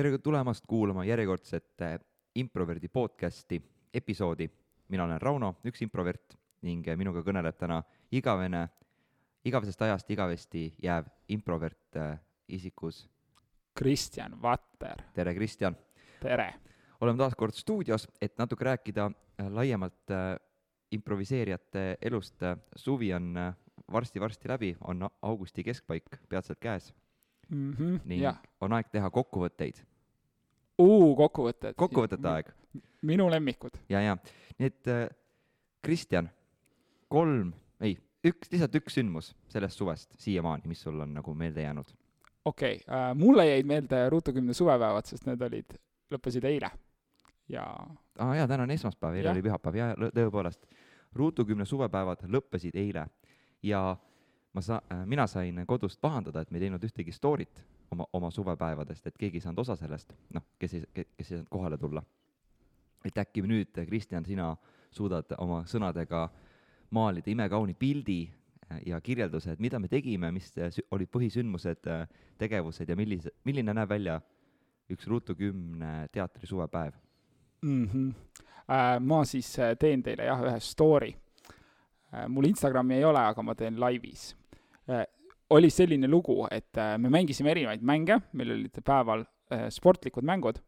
tere tulemast kuulama järjekordset äh, Improverdi podcasti episoodi. mina olen Rauno, üks introvert ning äh, minuga kõneleb täna igavene, igavesest ajast igavesti jääv introvert äh, isikus. Kristjan Vatter, tere, Kristjan! tere! oleme taas kord stuudios, et natuke rääkida laiemalt improviseerijate elust. suvi on varsti-varsti läbi, on augusti keskpaik peatselt käes mm. -hmm, ning jah, on aeg teha kokkuvõtteid. Uu, kokkuvõtted. kokkuvõtete aeg. minu lemmikud. ja, ja nii et äh, Kristjan, kolm, ei, üks, lihtsalt üks sündmus sellest suvest siiamaani, mis sul on nagu meelde jäänud? okei okay, äh,, mulle jäid meelde Ruutu kümne suvepäevad, sest need olid, lõppesid eile ja aa ah, jaa, täna on esmaspäev, eile Jah. oli pühapäev, jaa, tõepoolest. Ruutu kümne suvepäevad lõppesid eile ja ma sa- äh,, mina sain kodust pahandada, et me ei teinud ühtegi story't oma, oma suvepäevadest, et keegi ei saanud osa sellest, noh, kes ei, kes ei saanud kohale tulla. et äkki nüüd, Kristjan, sina suudad oma sõnadega maalida imekauni pildi äh, ja kirjelduse, et mida me tegime, mis äh, olid põhisündmused, tegevused ja millise, milline näeb välja üks Ruutu kümne teatri suvepäev mm -hmm. äh, ma siis äh, teen teile jah, ühe story äh,. mul Instagrami ei ole, aga ma teen laivis äh,. Oli selline lugu, et äh, me mängisime erinevaid mänge, meil olid päeval äh, sportlikud mängud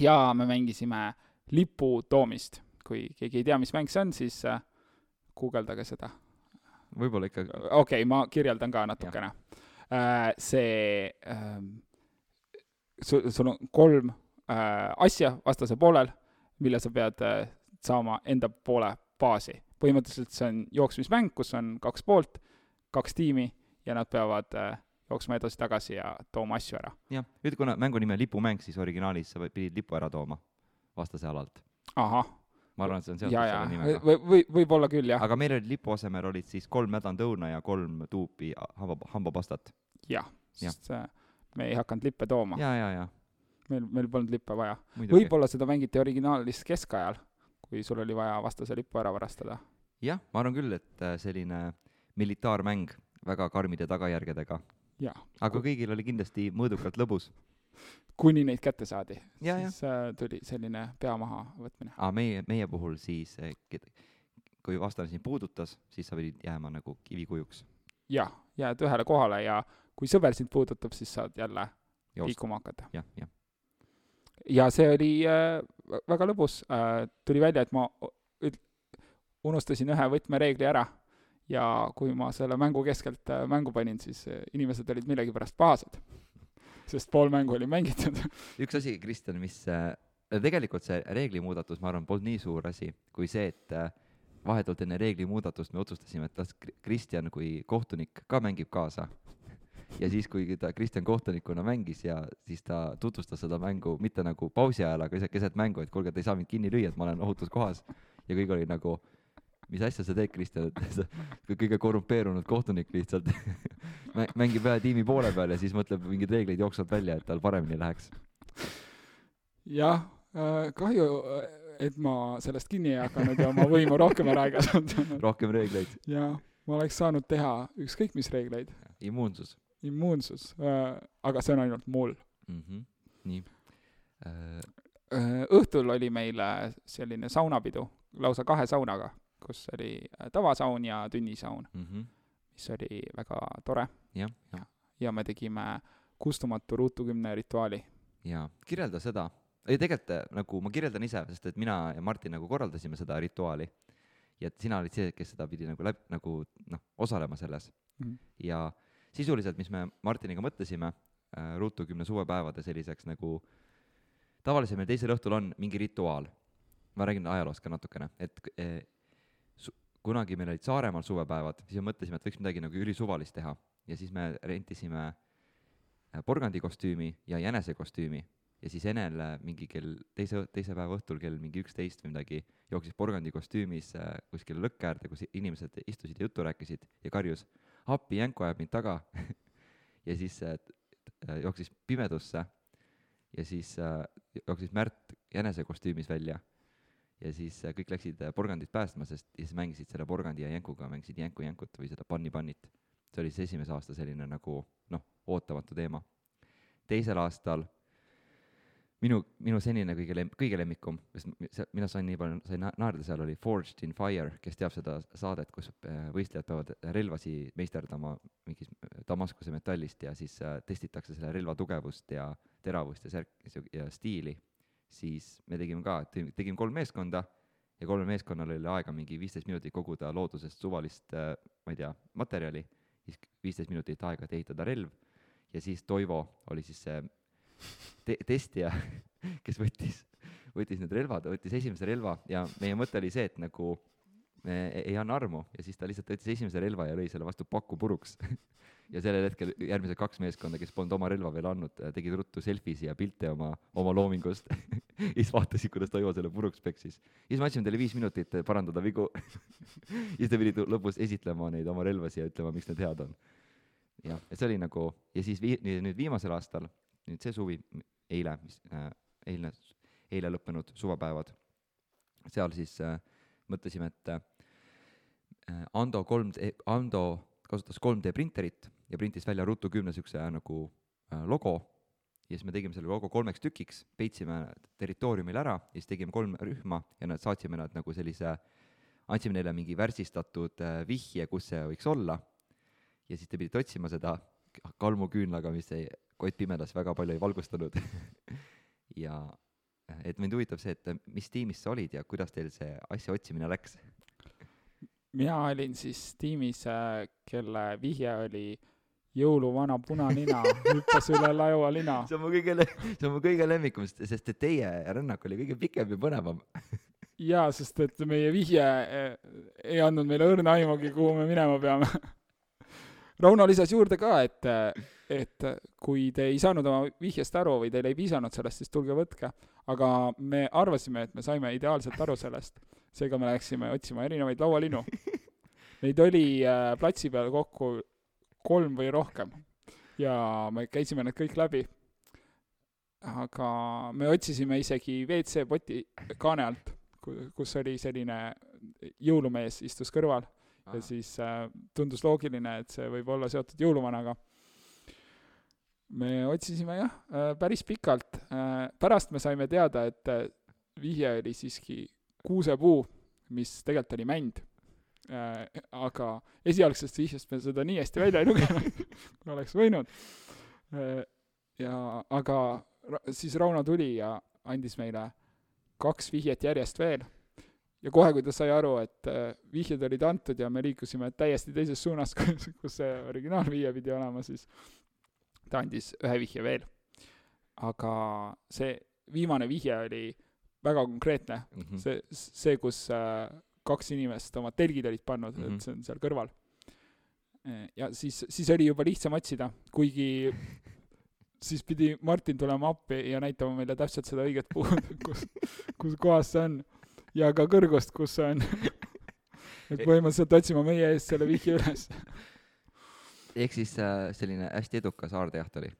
ja me mängisime lipu toomist. kui keegi ei tea, mis mäng see on, siis äh, guugeldage seda võib-olla ikka okei okay,, ma kirjeldan ka natukene. see ähm,, sul, sul on kolm asja vastase poolel, mille sa pead saama enda poole baasi. põhimõtteliselt see on jooksmismäng, kus on kaks poolt, kaks tiimi ja nad peavad äh, jooksma edasi-tagasi ja tooma asju ära. jah, nüüd kuna mängu nimi on lipumäng, siis originaalis sa pidid lipu ära tooma vastase alalt. ahah, ma arvan, et see on seotud selle nimega. või, või võib-olla küll jah, aga meil olid lipu asemel olid siis kolm mädantõuna ja kolm tuupi hamba, hambapastat. jah, sest äh, me ei hakanud lippe tooma, ja, ja, ja meil, meil polnud lippe vaja. võib-olla seda mängiti originaalis keskajal, kui sul oli vaja vastase lipu ära varastada. jah, ma arvan küll, et äh, selline militaarmäng väga karmide tagajärgedega, aga kõigil oli kindlasti mõõdukalt lõbus. kuni neid kätte saadi, ja, ja, siis äh, tuli selline pea maha võtmine. aga meie, meie puhul siis, kui vastane sind puudutas, siis sa pidid jääma nagu kivikujuks jah, jääd ühele kohale ja kui sõber sind puudutab, siis saad jälle joosta. liikuma hakata. jah, jah, ja see oli äh, vä- väga lõbus äh,, tuli välja, et ma üt- unustasin ühe võtmereegli ära ja kui ma selle mängu keskelt äh, mängu panin, siis äh, inimesed olid millegipärast pahased. sest pool mängu oli mängitud. üks asi, Kristjan, mis äh, tegelikult see reeglimuudatus, ma arvan, polnud nii suur asi kui see, et vahetult enne reeglimuudatust me otsustasime, et las Kri- Kristjan kui kohtunik ka mängib kaasa. ja siis, kui ta Kristjan kohtunikuna mängis ja siis ta tutvustas seda mängu mitte nagu pausi ajal, aga keset, mängu, et kuulge, et ei saa mind kinni lüüa, et ma olen ohutus kohas. ja kõik oli nagu, mis asja sa teed, Kristjan, et kõige korrumpeerunud kohtunik lihtsalt mä- mängib ühe tiimi poole peal ja siis mõtleb mingeid reegleid jooksvalt välja, et tal paremini läheks. jah äh,, kahju, et ma sellest kinni ei hakanud ja oma võimu rohkem ära ei kasutanud. rohkem reegleid, ja ma oleks saanud teha ükskõik mis reegleid, immuunsus immuunsus äh,, aga see on ainult mul mm. -hmm. nii äh,. Äh, õhtul oli meil selline saunapidu, lausa kahe saunaga, kus oli äh, tavasaun ja tünnisaun, Mm -hmm. mis oli väga tore jah, jah, ja me tegime kustumatu ruutu kümne rituaali. ja kirjelda seda, ei tegelikult äh, nagu ma kirjeldan ise, sest et mina ja Martin nagu korraldasime seda rituaali ja et sina olid see, kes seda pidi nagu läb-, nagu noh, osalema selles Mhm. ja sisuliselt, mis me Martiniga mõtlesime äh, Ruutu kümne suvepäevade selliseks nagu, tavaliselt meil teisel õhtul on mingi rituaal, ma räägin ajaloost ka natukene, et eh, kunagi meil olid Saaremaal suvepäevad, siis me mõtlesime, et võiks midagi nagu ülisuvalist teha. Ja siis me rentisime äh, porgandikostüümi ja jänesekostüümi. Ja siis Enel äh, mingi kell teise, teise päeva õhtul kell mingi üksteist või midagi jooksis porgandikostüümis äh, kuskile lõkke äärde, kus inimesed istusid ja juttu rääkisid ja karjus appi, jänku ajab mind taga. Ja siis jooksis pimedusse ja siis jooksis Märt jänesekostüümis välja ja siis äh, kõik läksid äh, porgandit päästma, sest ja siis mängisid selle porgandi ja jänkuga, mängisid jänku-jänkut või seda panni-pannit. see oli siis esimese aasta selline nagu noh, ootamatu teema. teisel aastal minu, minu senine kõige lem-, kõige lemmikum, sest mina sain nii palju, sain na- naerda seal, oli Forged in Fire, kes teab seda saadet, kus äh, võistlejad peavad relvasi meisterdama mingis Damaskuse metallist ja siis testitakse selle relva tugevust ja teravust ja särk- ja stiili, siis me tegime ka, tegime kolm meeskonda ja kolmel meeskonnal oli aega mingi viisteist minutit koguda loodusest suvalist äh,, ma ei tea, materjali, siis viisteist minutit aega, et ehitada relv. Ja siis Toivo oli siis see te-, testija, kes võttis, võttis need relvad, võttis esimese relva ja meie mõte oli see, et nagu ei- ei anna armu ja siis ta lihtsalt võttis esimese relva ja lõi selle vastu paku puruks. ja sellel hetkel järgmised kaks meeskonda, kes polnud oma relva veel andnud, tegid ruttu selfie'si ja pilte oma, oma loomingust. ja siis vaatasid, kuidas Toivo selle puruks peksis. siis me andsime talle viis minutit parandada vigu. siis ta pidi lõpus esitlema neid oma relvasi ja ütlema, miks need head on jah, et see oli nagu ja siis vii-, nüüd viimasel aastal, nüüd see suvi, eile, mis äh,, eilne, eile lõppenud suvepäevad, seal siis äh, mõtlesime, et äh, Ando kolm, Ando kasutas 3D printerit ja printis välja Rutu kümne niisuguse nagu äh, logo. Ja siis me tegime selle logo kolmeks tükiks, peitsime territooriumil ära ja siis tegime kolm rühma ja nad saatsime nad nagu sellise, andsime neile mingi värsistatud äh, vihje, kus see võiks olla. Ja siis te pidite otsima seda kalmuküünlaga, mis ei, Kott Pimedas väga palju ei valgustanud ja äh, et mind huvitab see, et äh, mis tiimis sa olid ja kuidas teil see asja otsimine läks? Mina olin siis tiimis, kelle vihje oli jõuluvana punanina hüppas üle laualina. see on mu kõige, see on mu kõige lemmikum, sest, et teie rännak oli kõige pikem ja põnevam. jaa, sest et meie vihje eh, ei andnud meile õrna aimugi, kuhu me minema peame. Rauno lisas juurde ka, et, et kui te ei saanud oma vihjest aru või teile ei piisanud sellest, siis tulge võtke. aga me arvasime, et me saime ideaalselt aru sellest. seega me läksime otsima erinevaid laualinu. Neid oli äh, platsi peal kokku kolm või rohkem ja me käisime need kõik läbi. aga me otsisime isegi WC-poti kaane alt, kus oli selline jõulumees istus kõrval ja siis äh, tundus loogiline, et see võib olla seotud jõuluvanaga. Me otsisime jah äh,, päris pikalt. Äh,, pärast me saime teada, et äh, vihje oli siiski kuusepuu, mis tegelikult oli mänd. Aga esialgsest vihjest me seda nii hästi välja ei lugenud, kui oleks võinud. Ja aga siis Rauno tuli ja andis meile kaks vihjet järjest veel. Ja kohe, kui ta sai aru, et vihjed olid antud ja me liikusime täiesti teises suunas, kus, kus see originaalvihje pidi olema, siis ta andis ühe vihje veel. aga see viimane vihje oli väga konkreetne, Mhm. see, see, kus äh, kaks inimest oma telgid olid pannud mm, -hmm. Mhm. et see on seal kõrval. ja siis, siis oli juba lihtsam otsida, kuigi siis pidi Martin tulema appi ja näitama meile täpselt seda õiget puud, kus, kus kohas see on ja ka kõrgust, kus see on. et põhimõtteliselt otsima meie eest selle vihje üles. Ehk siis äh, selline hästi edukas aardejaht oli.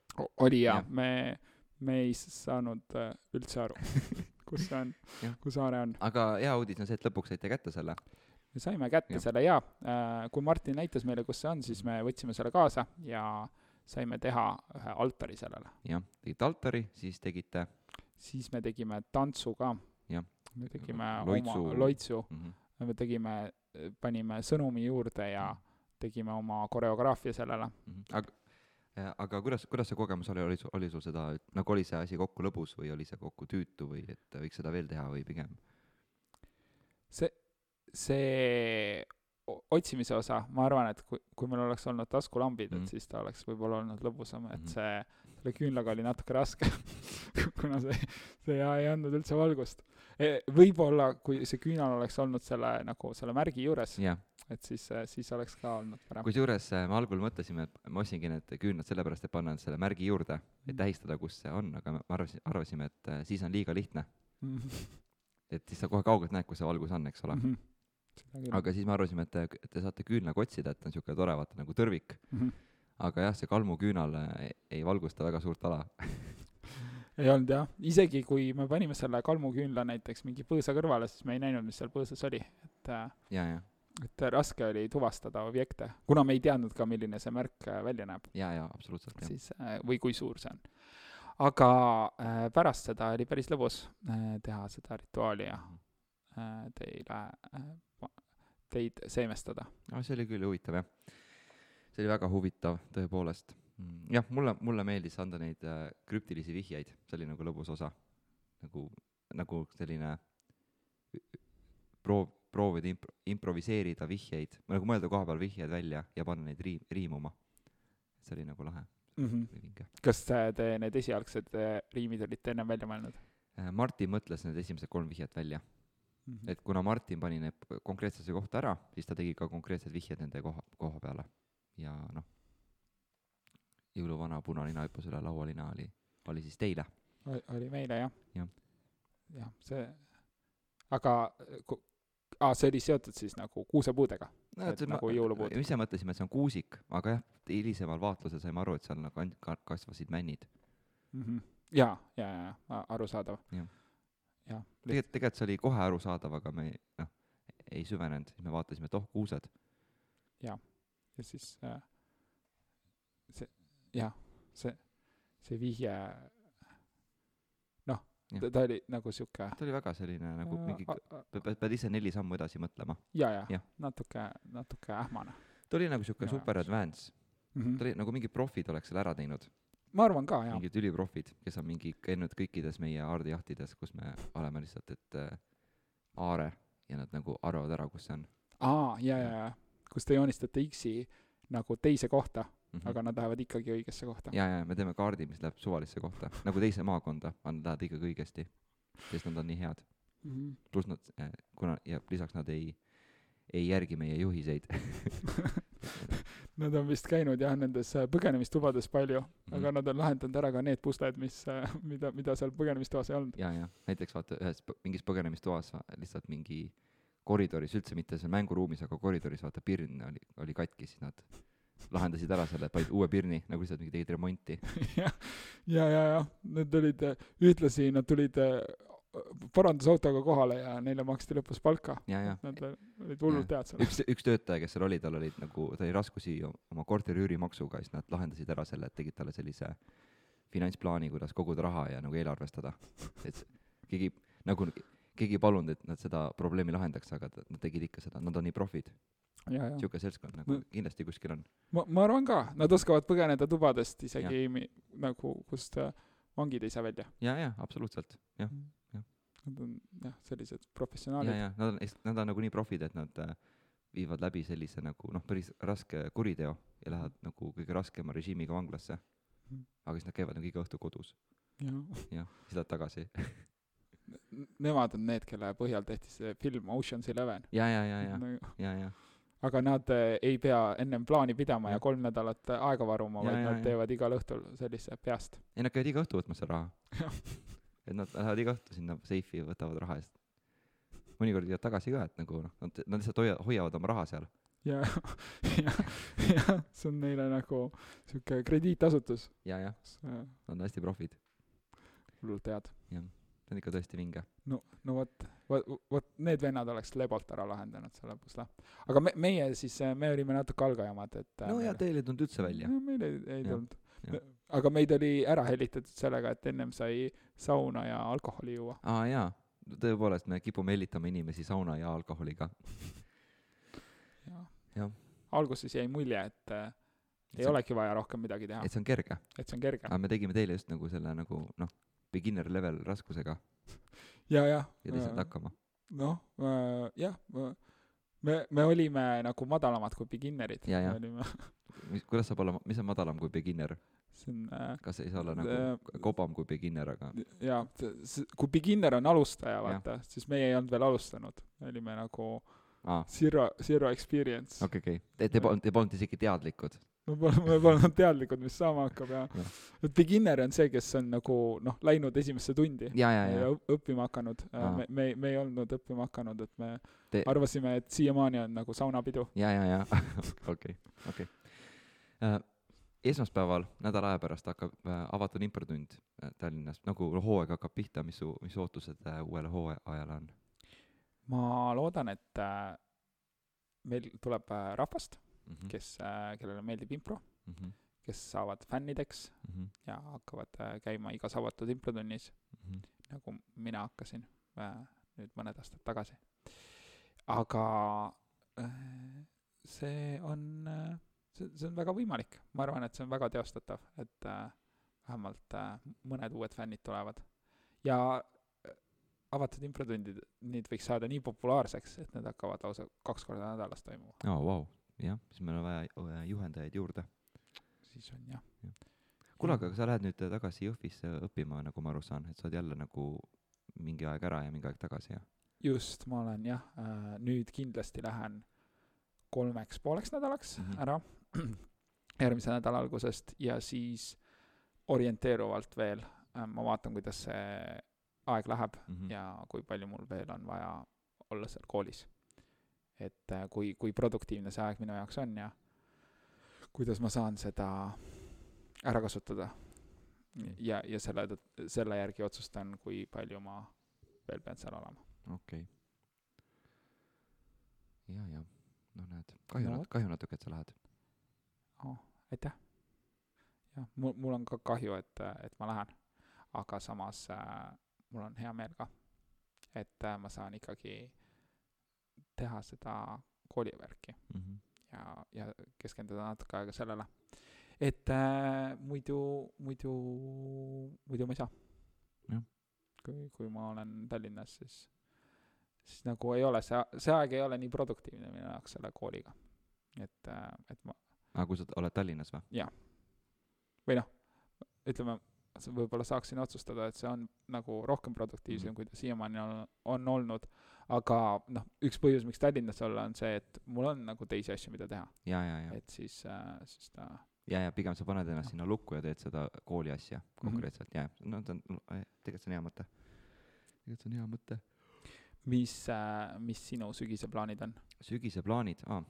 oli jaa Jah., me, me ei saanud äh, üldse aru, kus see on kus Aare on. aga hea uudis on see, et lõpuks saite kätte selle. me saime kätte Jah. selle jaa, kui Martin näitas meile, kus see on, siis me võtsime selle kaasa ja saime teha ühe altari sellele. jah, tegite altari, siis tegite siis me tegime tantsu ka me tegime Loitsu. oma loitsu, mm. -hmm. me tegime, panime sõnumi juurde ja tegime oma koreograafia sellele. aga, aga kuidas, kuidas see kogemus oli, oli sul, oli sul seda, nagu oli see asi kokku lõbus või oli see kokku tüütu või et võiks seda veel teha või pigem? see, see otsimise osa, ma arvan, et kui, kui meil oleks olnud taskulambid mm, Mhm. -hmm. et siis ta oleks võib-olla olnud lõbusam, et Mhm. see, selle küünlaga oli natuke raske, kuna see, see ei, andnud üldse valgust. võib-olla, kui see küünal oleks olnud selle nagu selle märgi juures, jah, et siis, siis oleks ka olnud parem. kusjuures äh, me algul mõtlesime, et ma ostsingi need küünlad sellepärast, et panna selle märgi juurde, et Mhm. tähistada, kus see on, aga me arvasime, arvasime, et äh, siis on liiga lihtne. Mhm. et siis sa kohe kaugelt näed, kus see valgus on, eks ole. Seda küll. aga siis me arvasime, et te, te saate küünlaga otsida, et on niisugune tore, vaata nagu tõrvik. Mhm. aga jah, see kalmuküünal äh, ei, valgusta väga suurt ala. ei olnud jah, isegi kui me panime selle kalmuküünla näiteks mingi põõsa kõrvale, siis me ei näinud, mis seal põõsas oli, et äh, ja, ja, et raske oli tuvastada objekte, kuna me ei teadnud ka, milline see märk äh, välja näeb, ja, ja absoluutselt siis äh, või kui suur see on. aga äh, pärast seda oli päris lõbus teha seda rituaali ja äh, teile teid seemestada. no see oli küll huvitav jah. see oli väga huvitav tõepoolest. jah, mulle, mulle meeldis anda neid krüptilisi vihjeid, see oli nagu lõbus osa. nagu, nagu selline proov, proovida impro-, improviseerida vihjeid, nagu mõelda koha peal vihjed välja ja panna neid riim, riimuma. see oli nagu lahe, Mm -hmm. kas äh, te need esialgsed äh, riimid olite ennem välja mõelnud Äh, Martin mõtles need esimesed kolm vihjet välja, mm? -hmm. et kuna Martin pani need konkreetsesse kohta ära, siis ta tegi ka konkreetsed vihjed nende koha, koha peale. ja noh, jõuluvana punanina hüppas üle laualina oli, oli siis teile. oli meile jah Jah.? jah, see, aga aa, see oli seotud siis nagu kuusepuudega? Et nagu jõulupuud. ise mõtlesime, et see on kuusik, aga jah, hilisemal vaatlusel saime aru, et seal nagu ka- kasvasid männid. mm. -hmm. ja, ja, ja, ja arusaadav. Jah. tegelikult, tegelikult see oli kohe arusaadav, aga me ei- noh, ei süvenenud, siis me vaatasime, et oh, kuused. ja siis äh, see, jah, see, see vihje. Ta ta oli nagu sihuke ta oli väga selline nagu mingi, a- a- pead ise neli sammu edasi mõtlema. ja, ja jah. natuke, natuke ähmane ta oli nagu sihuke super advance, mm. ta -hmm. oli nagu mingid profid oleks selle ära teinud, ma arvan ka, jaa. mingid üliprofid, kes on mingi käinud kõikides meie aardijahtides, kus me oleme lihtsalt, et äh, aare ja nad nagu arvavad ära, kus see on aa, ja, ja, ja, kus te joonistate X-i nagu teise kohta, mm. -hmm. aga nad lähevad ikkagi õigesse kohta. ja, ja me teeme kaardi, mis läheb suvalisse kohta, nagu teise maakonda, aga nad lähevad ikkagi õigesti, sest nad on nii head. Mm -hmm. pluss nad, kuna ja lisaks nad ei, ei järgi meie juhiseid Nad on vist käinud jah, nendes äh, põgenemistubades palju mm, -hmm. Mhm. aga nad on lahendanud ära ka need pusled, mis, mida, mida seal põgenemistoas ei olnud. ja, ja näiteks vaata ühes mingis põgenemistoas lihtsalt mingi koridoris, üldse mitte seal mänguruumis, aga koridoris vaata pirn oli, oli katki, siis nad lahendasid ära selle, panid uue pirni, nagu lihtsalt mingi tegid remonti. jah, ja, ja, ja need olid äh, ühtlasi, nad tulid äh, parandusautoga kohale ja neile maksti lõpus palka. Nad olid hullult head seal. üks, üks töötaja, kes seal oli, tal olid nagu, ta oli raskusi oma korteri üürimaksuga, siis nad lahendasid ära selle, et tegid talle sellise finantsplaani, kuidas koguda raha ja nagu eelarvestada. et keegi nagu, keegi ei palunud, et nad seda probleemi lahendaks, aga nad tegid ikka seda, nad on nii profid, ja, ja sihuke seltskond nagu No- kindlasti kuskil on. ma, ma arvan ka, nad oskavad põgeneda tubadest isegi mi- nagu, kust äh, vangid ei saa välja. ja, ja absoluutselt, jah, Nad on jah, sellised ja, professionaalid. ja nad on, nad on nagu nii profid, et nad äh, viivad läbi sellise nagu noh, päris raske kuriteo ja lähevad nagu kõige raskema režiimiga vanglasse. Mhm. aga siis nad käivad nagu iga õhtu kodus, ja jah, siis lähevad tagasi. nemad on need, kelle põhjal tehti see film Ocean's Eleven. ja, ja, ja, ja, ja, ja aga nad äh, ei pea ennem plaani pidama ja Jah. kolm nädalat aega varuma, Ja, vaid ja, nad ja. teevad igal õhtul sellise peast. ei, nad käivad iga õhtu võtmas seda raha et nad lähevad iga õhtu sinna seifi ja võtavad raha eest. mõnikord viivad tagasi ka, et nagu noh, nad, nad lihtsalt hoia-, hoiavad oma raha seal. ja, ja, ja see on neile nagu sihuke krediitasutus. ja, jah, nad on hästi profid. hullult head. jah, see on ikka tõesti vinge. no, no vot, vot, vot need vennad oleks lebalt ära lahendanud selle pusle. aga me, meie siis, me olime natuke algajamad, et äh, no ja meil- teil ei tulnud üldse välja. no meil ei, ei tulnud aga meid oli ära hellitatud sellega, et ennem sai sauna ja alkoholi juua. aa jaa, tõepoolest, me kipume hellitama inimesi sauna ja alkoholiga. Jah. alguses jäi mulje, et äh, ei olegi vaja rohkem midagi teha et, see on kerge, et see on kerge. aga me tegime teile just nagu selle nagu noh, beginner level raskusega ja, jah. ja te saite hakkama. noh, jah, me, me olime nagu madalamad kui beginnerid. Ja, ja. me olime, mis, kuidas saab olla, mis on madalam kui beginner, see on äh, kas ei saa olla Äh, nagu kobam kui beginner, aga jaa, kui beginner on alustaja, Jah. vaata, siis meie ei olnud veel alustanud. me olime nagu aa, zero, zero experience. okei, okei, te, te polnud, te polnud isegi teadlikud. Me pole, me pole olnud teadlikud, mis saama hakkab ja et beginner on see, kes on nagu noh, läinud esimesse tundi ja, ja, ja ja, õp- õppima hakanud. Aa. me, me, me ei olnud õppima hakanud, et me Te- arvasime, et siiamaani on nagu saunapidu. ja, ja, ja, okei, okei. esmaspäeval, nädala aja pärast hakkab äh, avatud infotund äh, Tallinnas, nagu hooaeg hakkab pihta, mis su, mis ootused äh, uuele hooajale on? ma loodan, et äh, meil tuleb äh, rahvast, Mhm, kes äh,, kellele meeldib impro, mhm, kes saavad fännideks Mhm. ja hakkavad äh, käima igas avatud improtunnis, Mhm. nagu mina hakkasin äh, nüüd mõned aastad tagasi. aga see on see, see on väga võimalik, ma arvan, et see on väga teostatav, et äh, vähemalt äh, mõned uued fännid tulevad. ja avatud improtundid, neid võiks saada nii populaarseks, et need hakkavad lausa kaks korda nädalas toimuma, aa, vau, jah, siis meil on vaja juhendajaid juurde. siis on jah. kuule, aga sa lähed nüüd tagasi Jõhvisse õppima, nagu ma aru saan, et sa oled jälle nagu mingi aeg ära ja mingi aeg tagasi ja just, ma olen jah äh,, nüüd kindlasti lähen kolmeks pooleks nädalaks mm. -hmm. ära järgmise nädala algusest ja siis orienteeruvalt veel äh, ma vaatan, kuidas see aeg läheb mm -hmm. ja kui palju mul veel on vaja olla seal koolis. Et äh, kui, kui produktiivne see aeg minu jaoks on ja kuidas ma saan seda ära kasutada. ja, ja selle, selle järgi otsustan, kui palju ma veel pean seal olema. okei okay.. ja, ja no näed, kahju No kahju natuke, et sa lähed. oh,. aitäh. jah, mul, mul on ka kahju, et, et ma lähen, aga samas äh, mul on hea meel ka, et äh, ma saan ikkagi teha seda koolivärki Mm -hmm. ja, ja keskenduda natuke aega sellele. et äh, muidu, muidu, muidu ma ei saa Jah.. kui, kui ma olen Tallinnas, siis, siis nagu ei ole see, see aeg ei ole nii produktiivne minu jaoks selle kooliga. et, et ma, aga kui sa oled Tallinnas või? või noh, ütleme, võib-olla saaksin otsustada, et see on nagu rohkem produktiivsem mm, -hmm. kui ta siiamaani on, on olnud. Aga noh, üks põhjus, miks Tallinnas olla, on see, et mul on nagu teisi asju, mida teha, et siis äh,, siis ta ja, ja pigem sa paned ennast sinna lukku ja teed seda kooli asja konkreetselt mm, -hmm. ja no ta on, tegelikult see on hea mõte. tegelikult see on hea mõte. mis äh,, mis sinu sügise plaanid on? sügise plaanid ah.,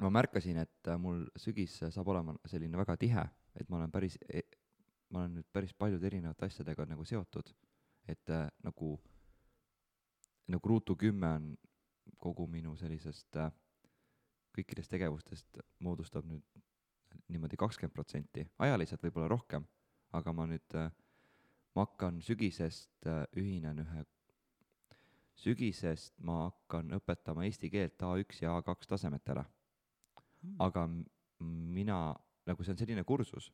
ma märkasin, et äh, mul sügis saab olema selline väga tihe, et ma olen päris, ma olen nüüd päris paljude erinevate asjadega nagu seotud, et äh, nagu, nagu Ruutu kümme on kogu minu sellisest äh, kõikidest tegevustest moodustab nüüd niimoodi kakskümmend protsenti, ajaliselt võib-olla rohkem, aga ma nüüd äh,, ma hakkan sügisest äh,, ühinen ühe sügisest ma hakkan õpetama eesti keelt A1 ja A2 tasemetele, aga m- mina, nagu see on selline kursus,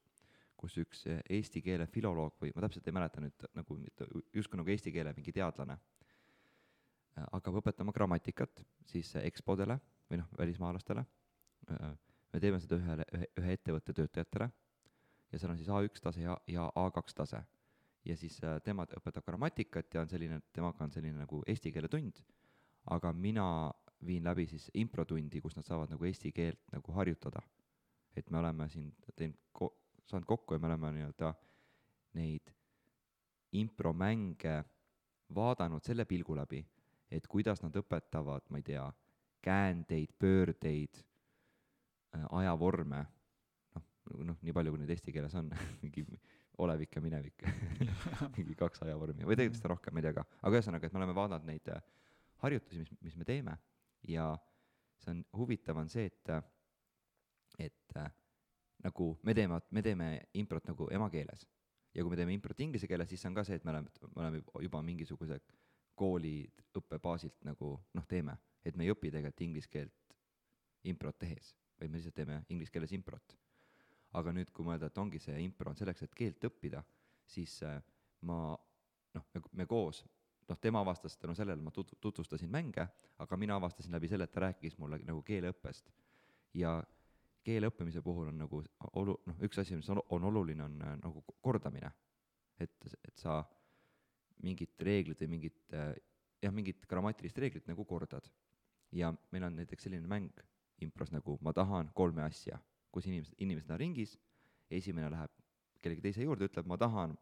kus üks eesti keele filoloog või ma täpselt ei mäleta nüüd nagu justkui nagu eesti keele mingi teadlane äh, hakkab õpetama grammatikat siis eh, EXPO-dele või noh, välismaalastele. me teeme seda ühele, ühe, ühe ettevõtte töötajatele ja seal on siis A1 tase ja, ja A2 tase ja siis äh, tema õpetab grammatikat ja on selline, temaga on selline nagu eesti keele tund, aga mina viin läbi siis improtundi, kus nad saavad nagu eesti keelt nagu harjutada. et me oleme siin teinud ko-, saanud kokku ja me oleme nii-öelda neid impromänge vaadanud selle pilgu läbi, et kuidas nad õpetavad, ma ei tea, käändeid, pöördeid, ajavorme, noh, noh, nii palju, kui neid eesti keeles on, mingi olevik ja minevik. Mingi kaks ajavormi või tegelikult seda rohkem, ma ei tea ka, aga ühesõnaga, et me oleme vaadanud neid äh, harjutusi, mis, mis me teeme. Ja see on huvitav, on see, et, et äh, nagu me teeme, me teeme improt nagu emakeeles. Ja kui me teeme improt inglise keeles, siis see on ka see, et me oleme, me oleme juba mingisuguse kooli õppebaasilt nagu noh, teeme, et me ei õpi tegelikult inglise keelt improt tehes, vaid me lihtsalt teeme inglise keeles improt aga nüüd, kui mõelda, et ongi see impro on selleks, et keelt õppida, siis äh, ma noh, me, koos, noh, tema avastas tänu sellele, ma tut-, tutvustasin mänge, aga mina avastasin läbi selle, et ta rääkis mulle nagu keeleõppest. ja keele õppimise puhul on nagu olu-, noh, üks asi, mis on, on oluline, on äh, nagu kordamine. et, et sa mingit reeglit või mingit äh, jah, mingit grammatilist reeglit nagu kordad. ja meil on näiteks selline mäng impros nagu ma tahan kolme asja kus inimesed, inimesed on ringis, esimene läheb kellegi teise juurde, ütleb ma tahan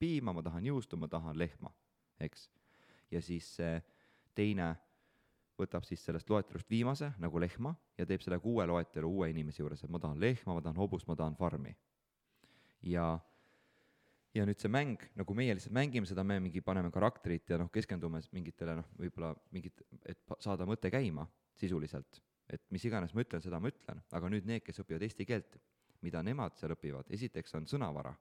piima, ma tahan juustu, ma tahan lehma, eks. ja siis teine võtab siis sellest loetelust viimase nagu lehma ja teeb selle uue loetelu uue inimese juures, et ma tahan lehma, ma tahan hobust, ma tahan farmi. ja, ja nüüd see mäng, nagu meie lihtsalt mängime seda, me mingi paneme karakterit ja noh, keskendume mingitele noh, võib-olla mingit, et saada mõte käima sisuliselt. Et mis iganes ma ütlen, seda ma ütlen, aga nüüd need, kes õpivad eesti keelt, mida nemad seal õpivad, esiteks on sõnavara,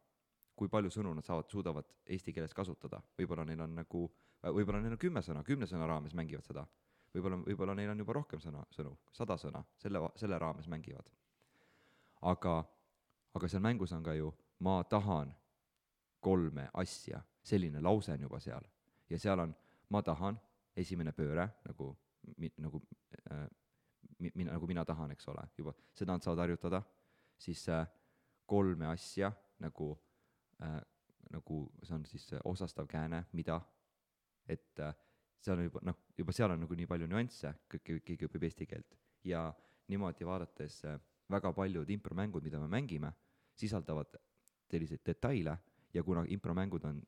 kui palju sõnu nad saavad, suudavad eesti keeles kasutada, võib-olla neil on nagu, võib-olla neil on kümme sõna, kümne sõna raames mängivad seda. võib-olla, võib-olla neil on juba rohkem sõna, sõnu, sada sõna, selle, selle raames mängivad. aga, aga seal mängus on ka ju ma tahan kolme asja, selline lause on juba seal. ja seal on ma tahan, esimene pööre nagu nagu äh, mi-, mina, nagu mina tahan, eks ole, juba. Seda nad saavad harjutada, siis äh, kolme asja nagu äh,, nagu see on siis äh, osastav kääne, mida, et äh, seal on juba noh, juba seal on nagu nii palju nüansse, kõik, keegi õpib eesti keelt. Ja niimoodi vaadates äh, väga paljud impromängud, mida me mängime, sisaldavad selliseid detaile ja kuna impromängud on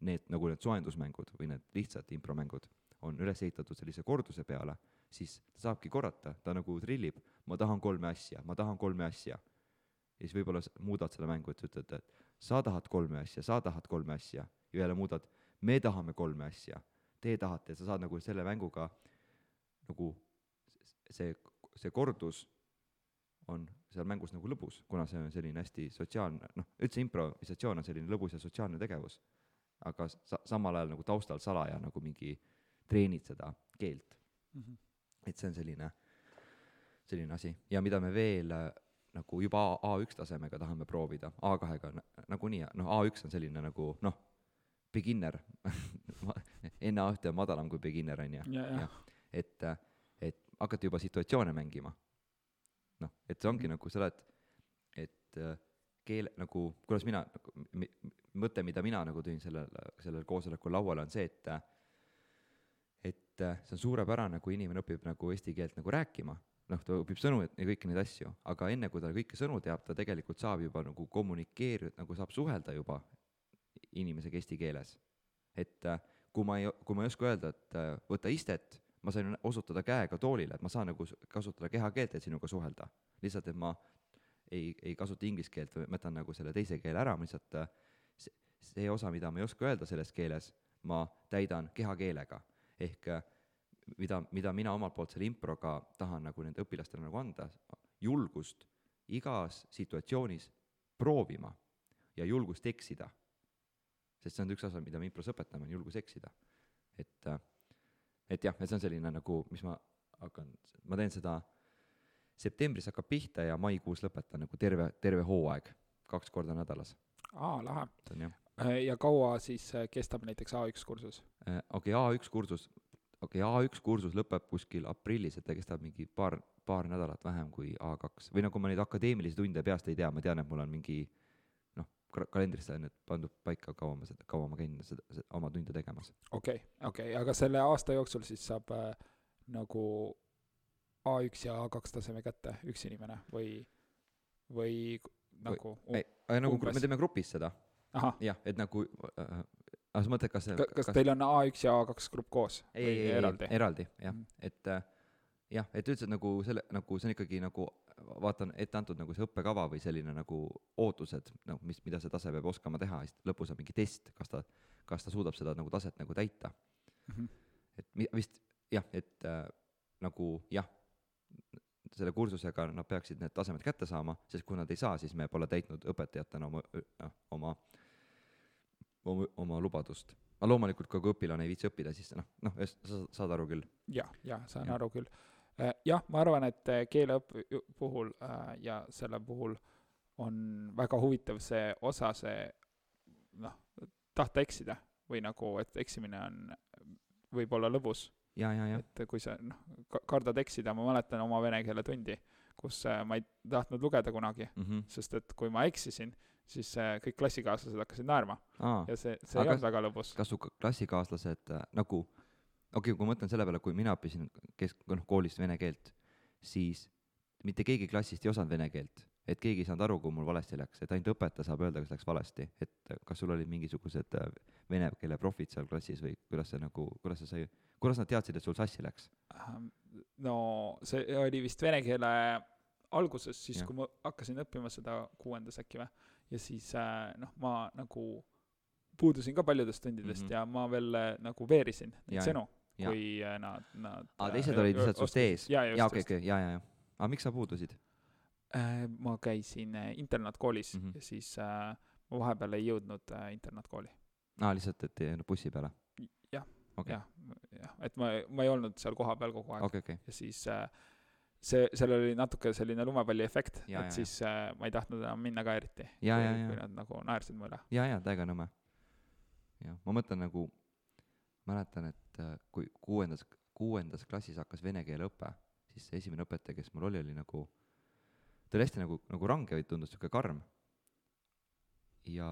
need, nagu need soojendusmängud või need lihtsad impromängud, on üles ehitatud sellise korduse peale, siis ta saabki korrata, ta nagu trillib, ma tahan kolme asja, ma tahan kolme asja. ja siis võib-olla muudad selle mängu, et ütled, et sa tahad kolme asja, sa tahad kolme asja ja jälle muudad, me tahame kolme asja, te tahate, sa saad nagu selle mänguga nagu see, see kordus on seal mängus nagu lõbus, kuna see on selline hästi sotsiaalne, noh, üldse improvisatsioon on selline lõbus ja sotsiaalne tegevus. aga sa-, samal ajal nagu taustal salaja nagu mingi treenid seda keelt mm. -hmm. et see on selline, selline asi ja mida me veel äh, nagu juba A1 tasemega tahame proovida, A2-ga nagunii, noh, A1 on selline nagu noh, beginner enne A1 on madalam kui beginner, on ju. et, et hakata juba situatsioone mängima noh, et see ongi mm nagu seda, et, et äh, keele, nagu, kuidas mina, nagu mõte, mida mina nagu tõin sellel, sellel koosolekul lauale, on see, et et äh, see on suurepärane, kui inimene õpib nagu eesti keelt nagu rääkima, noh, ta õpib sõnu ja kõiki neid asju, aga enne, kui ta kõiki sõnu teab, ta tegelikult saab juba nagu kommunikeerida, nagu saab suhelda juba inimesega eesti keeles. et äh, kui ma ei, kui ma ei oska öelda, et võta istet, ma sain osutada käega toolile, et ma saan nagu kasutada kehakeelt, et sinuga suhelda. lihtsalt, et ma ei, ei kasuta inglise keelt või ma jätan nagu selle teise keele ära, ma lihtsalt see, see osa, mida ma ei oska öelda selles keeles, ma täidan kehakeelega. ehk mida, mida mina omalt poolt selle improga tahan nagu nende õpilastele nagu anda, julgust igas situatsioonis proovima ja julgust eksida. sest see on üks osa, mida me impros õpetame, on julgus eksida. et äh, et jah, et see on selline nagu, mis ma hakkan, ma teen seda, septembris hakkab pihta ja maikuus lõpetan nagu terve, terve hooaeg, kaks korda nädalas. aa, lahe. Äh, ja kaua siis äh, kestab näiteks A1 kursus? Äh, okei okay,, A1 kursus, okei okay,, A1 kursus lõpeb kuskil aprillis, et ta kestab mingi paar, paar nädalat vähem kui A2 või nagu ma neid akadeemilisi tunde peast ei tea, ma tean, et mul on mingi kalendrisse on need pandud paika, kaua ma seda, kaua ma käin seda, seda oma tunde tegemas. okei okay,, okei okay., aga selle aasta jooksul siis saab äh, nagu A1 ja A2 taseme kätte üks inimene või, või nagu või, ei, nagu umbes. me teeme grupis seda. jah, et nagu äh, aga sa mõtled, kas kas, kas teil on A1 ja A2 grupp koos ei, või ei, eraldi? eraldi, jah mm, et äh, jah, et üldiselt nagu selle, nagu see on ikkagi nagu vaatan ette antud nagu see õppekava või selline nagu ootused, noh, mis, mida see tase peab oskama teha, siis lõpus on mingi test, kas ta, kas ta suudab seda nagu taset nagu täita mm. -hmm. et vist jah, et äh, nagu jah, selle kursusega nad peaksid need tasemed kätte saama, sest kui nad ei saa, siis me pole täitnud õpetajatena oma, noh, oma, oma, oma lubadust. aga loomulikult, kui õpilane ei viitsi õppida, siis noh, noh, sa saad aru küll ja,. jah, jah, saan ja. aru küll jah, ma arvan, et äh, keeleõppe puhul äh, ja selle puhul on väga huvitav see osa, see noh, tahta eksida või nagu, et eksimine on, võib olla lõbus. et kui sa noh, kardad eksida, ma mäletan oma vene keele tundi, kus ma ei tahtnud lugeda kunagi mm, -hmm. sest et kui ma eksisin, siis kõik klassikaaslased hakkasid naerma Aa, ja see, see ei olnud väga lõbus. kas su klassikaaslased nagu okei okay,, kui ma mõtlen selle peale, kui mina õppisin kesk-, noh, koolis vene keelt, siis mitte keegi klassist ei osanud vene keelt, et keegi ei saanud aru, kui mul valesti läks, et ainult õpetaja saab öelda, kas läks valesti, et kas sul olid mingisugused äh, vene keele profid seal klassis või kuidas see nagu, kuidas see sai, kuidas nad teadsid, et sul sassi läks? no see oli vist vene keele alguses, siis ja. kui ma hakkasin õppima seda kuuendas äkki või, ja siis äh, noh, ma nagu puudusin ka paljudest tundidest mm -hmm. ja ma veel äh, nagu veerisin neid sõnu kui äh, nad, nad aa, teised olid lihtsalt sinust ees? jaa, okei, okei, jaa, jaa, jaa. aga miks sa puudusid? äh, ma käisin äh, internaatkoolis mm. -hmm. ja siis äh, ma vahepeal ei jõudnud äh, internaatkooli. aa, lihtsalt, et ei jäänud bussi peale? jah Okei. jah, jah, et ma, ma ei olnud seal kohapeal kogu aeg okei, okei. ja siis äh, see, sellel oli natuke selline lumepalliefekt, et Ja, ja, ja. siis äh, ma ei tahtnud enam minna ka eriti. Ja, kui, ja, ja. nad nagu naersid mu üle. jaa, jaa, täiega nõme. jah, ma mõtlen nagu, mäletan, et äh, kui kuuendas, kuuendas klassis hakkas vene keele õpe, siis see esimene õpetaja, kes mul oli, oli nagu, ta oli hästi nagu, nagu range või tundus niisugune karm. ja,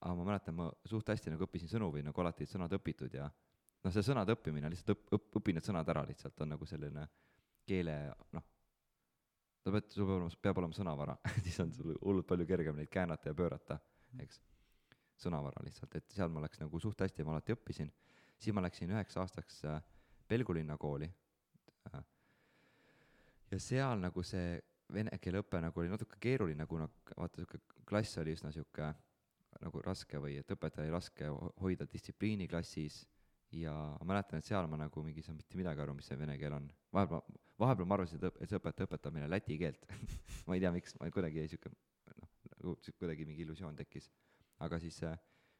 aga ma mäletan, ma suht hästi nagu õppisin sõnu või nagu alati sõnad õpitud ja noh, see sõnade õppimine, lihtsalt õpp-, õpp-, õpi need sõnad ära lihtsalt, on nagu selline keele noh, sa pead, sul peab olema, peab olema sõnavara siis on sul hullult palju kergem neid käänata ja pöörata, eks. Sõnavara lihtsalt, et seal ma läks nagu suht hästi, ma alati õppisin. siis ma läksin üheks aastaks äh, Pelgulinna kooli äh,. ja seal nagu see vene keele õpe nagu oli natuke keeruline, kuna vaata sihuke klass oli üsna sihuke nagu raske või et õpetajal oli raske ho- hoida distsipliini klassis ja ma mäletan, et seal ma nagu mingi ei saanud mitte midagi aru, mis see vene keel on. vahepeal, vahepeal ma arvasin, et õp- et see õpetaja õpetab meile läti keelt ma ei tea, miks, ma kuidagi jäi sihuke noh, nagu kuidagi mingi illusioon tekkis. Aga siis,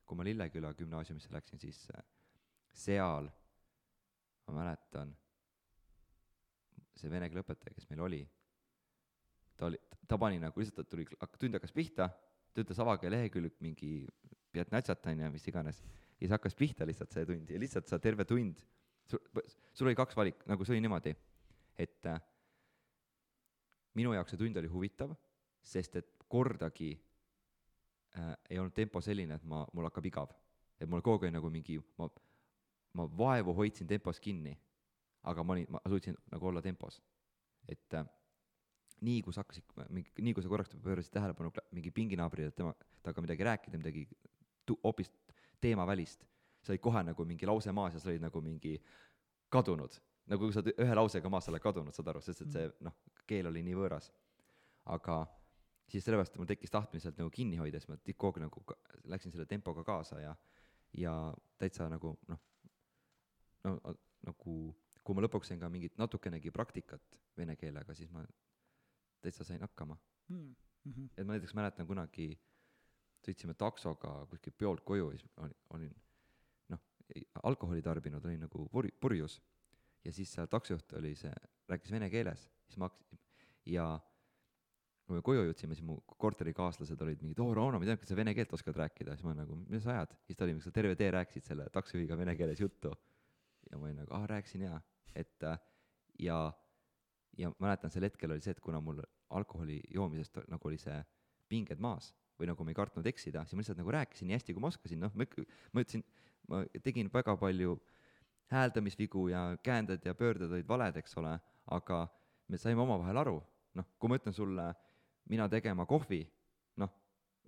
kui ma Lilleküla gümnaasiumisse läksin, siis äh, seal ma mäletan, see vene keele õpetaja, kes meil oli, ta oli, ta pani nagu lihtsalt, ta tuli, tund hakkas pihta, ta ütles avage lehekülg mingi Piatnatsat on ju, mis iganes, ja siis hakkas pihta lihtsalt see tund ja lihtsalt sa terve tund, sul, sul oli kaks valik, nagu see oli niimoodi, et äh, minu jaoks see tund oli huvitav, sest et kordagi äh, ei olnud tempo selline, et ma, mul hakkab igav. et mul kogu aeg nagu mingi, ma, ma vaevu hoidsin tempos kinni, aga ma olin, ma suutsin nagu olla tempos. et äh, nii, kui sa hakkasid, mingi, nii kui sa korraks pöörasid tähelepanu mingi pinginaabrile, et tema, temaga midagi rääkida, midagi hoopis teemavälist, sa olid kohe nagu mingi lause maas ja sa olid nagu mingi kadunud. nagu kui sa ühe lausega maas, sa oled kadunud, saad aru, sest et see noh, keel oli nii võõras. aga siis sellepärast mul tekkis tahtmine sealt nagu kinni hoida, siis ma kogu aeg nagu läksin selle tempoga kaasa ja ja täitsa nagu noh, no nagu kui ma lõpuks sain ka mingit natukenegi praktikat vene keelega, siis ma täitsa sain hakkama. Mm -hmm. et ma näiteks mäletan kunagi sõitsime taksoga kuskilt peolt koju ja siis olin, olin noh, alkoholi tarbinud, olin nagu pur-, purjus. ja siis seal taksojuht oli see, rääkis vene keeles, siis ma hakkasin ja kui me koju jõudsime, siis mu korterikaaslased olid mingid, oo Rauno, ma tean, kas sa vene keelt oskad rääkida, siis ma nagu, mida sa ajad, siis ta oli, sa terve tee rääkisid selle taksojuhiga vene keeles juttu. ja ma olin nagu, aa rääkisin jaa, et äh, ja, ja mäletan, sel hetkel oli see, et kuna mul alkoholi joomisest nagu oli see pinged maas või nagu ma ei kartnud eksida, siis ma lihtsalt nagu rääkisin nii hästi, kui ma oskasin, noh, ma ma ütlesin, ma tegin väga palju hääldamisvigu ja käänded ja pöörded olid valed, eks ole, aga me saime omavahel aru, noh, kui ma ütlen sulle, mina tegema kohvi, noh,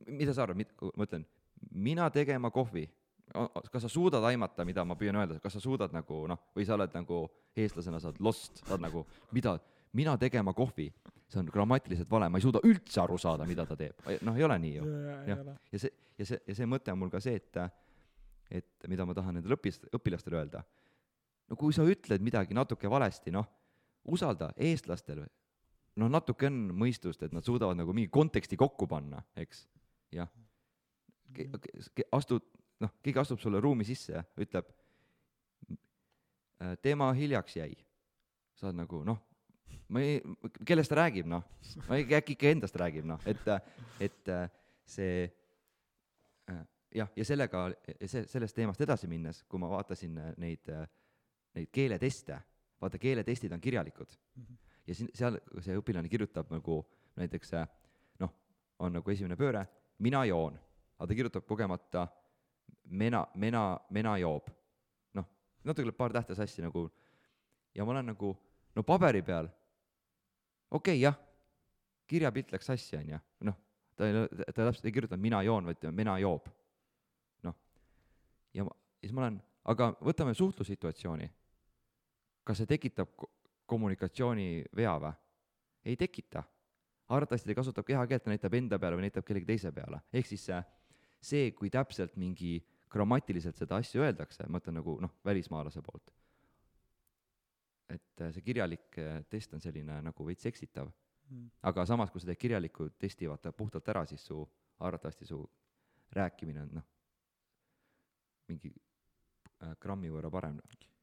mida sa arvad, ma ütlen, mina tegema kohvi, kas sa suudad aimata, mida ma püüan öelda, kas sa suudad nagu noh, või sa oled nagu eestlasena, sa oled lost, sa oled nagu, mida, mina tegema kohvi, see on grammatiliselt vale, ma ei suuda üldse aru saada, mida ta teeb, noh, ei ole nii ju. jah, ja see, ja see, ja see mõte on mul ka see, et et mida ma tahan nendele õpis-, õpilastele öelda, no kui sa ütled midagi natuke valesti, noh, usalda eestlastel, noh, natuke on mõistust, et nad suudavad nagu mingi konteksti kokku panna, eks, jah. astud, noh, keegi astub sulle ruumi sisse ja ütleb, tema hiljaks jäi. sa oled nagu noh, ma ei, kellest ta räägib, noh, ma ei, äkki ikka endast räägib, noh, et, et see äh, jah, ja sellega, see, sellest teemast edasi minnes, kui ma vaatasin neid, neid keeleteste, vaata, keeletestid on kirjalikud ja siin, seal see õpilane kirjutab nagu näiteks noh, on nagu esimene pööre, mina joon, aga ta kirjutab kogemata mena, mena, mena joob. noh, natuke läheb paar tähte sassi nagu ja ma olen nagu no paberi peal, okei okay,, jah, kirjapilt läks sassi, on ju, noh, ta ei, ta täpselt ei kirjutanud mina joon, vaid mina joob. noh, ja ma, siis ma olen, aga võtame suhtlussituatsiooni. kas see tekitab kommunikatsioonivea või? ei tekita. arvatavasti ta kasutab kehakeelt, ta näitab enda peale või näitab kellegi teise peale, ehk siis see, see, kui täpselt mingi grammatiliselt seda asja öeldakse, ma ütlen nagu noh, välismaalase poolt. et äh, see kirjalik äh, test on selline nagu veits eksitav, Mm. aga samas, kui sa teed kirjaliku testi, vaata puhtalt ära, siis su, arvatavasti su rääkimine on noh, mingi äh, grammi võrra parem.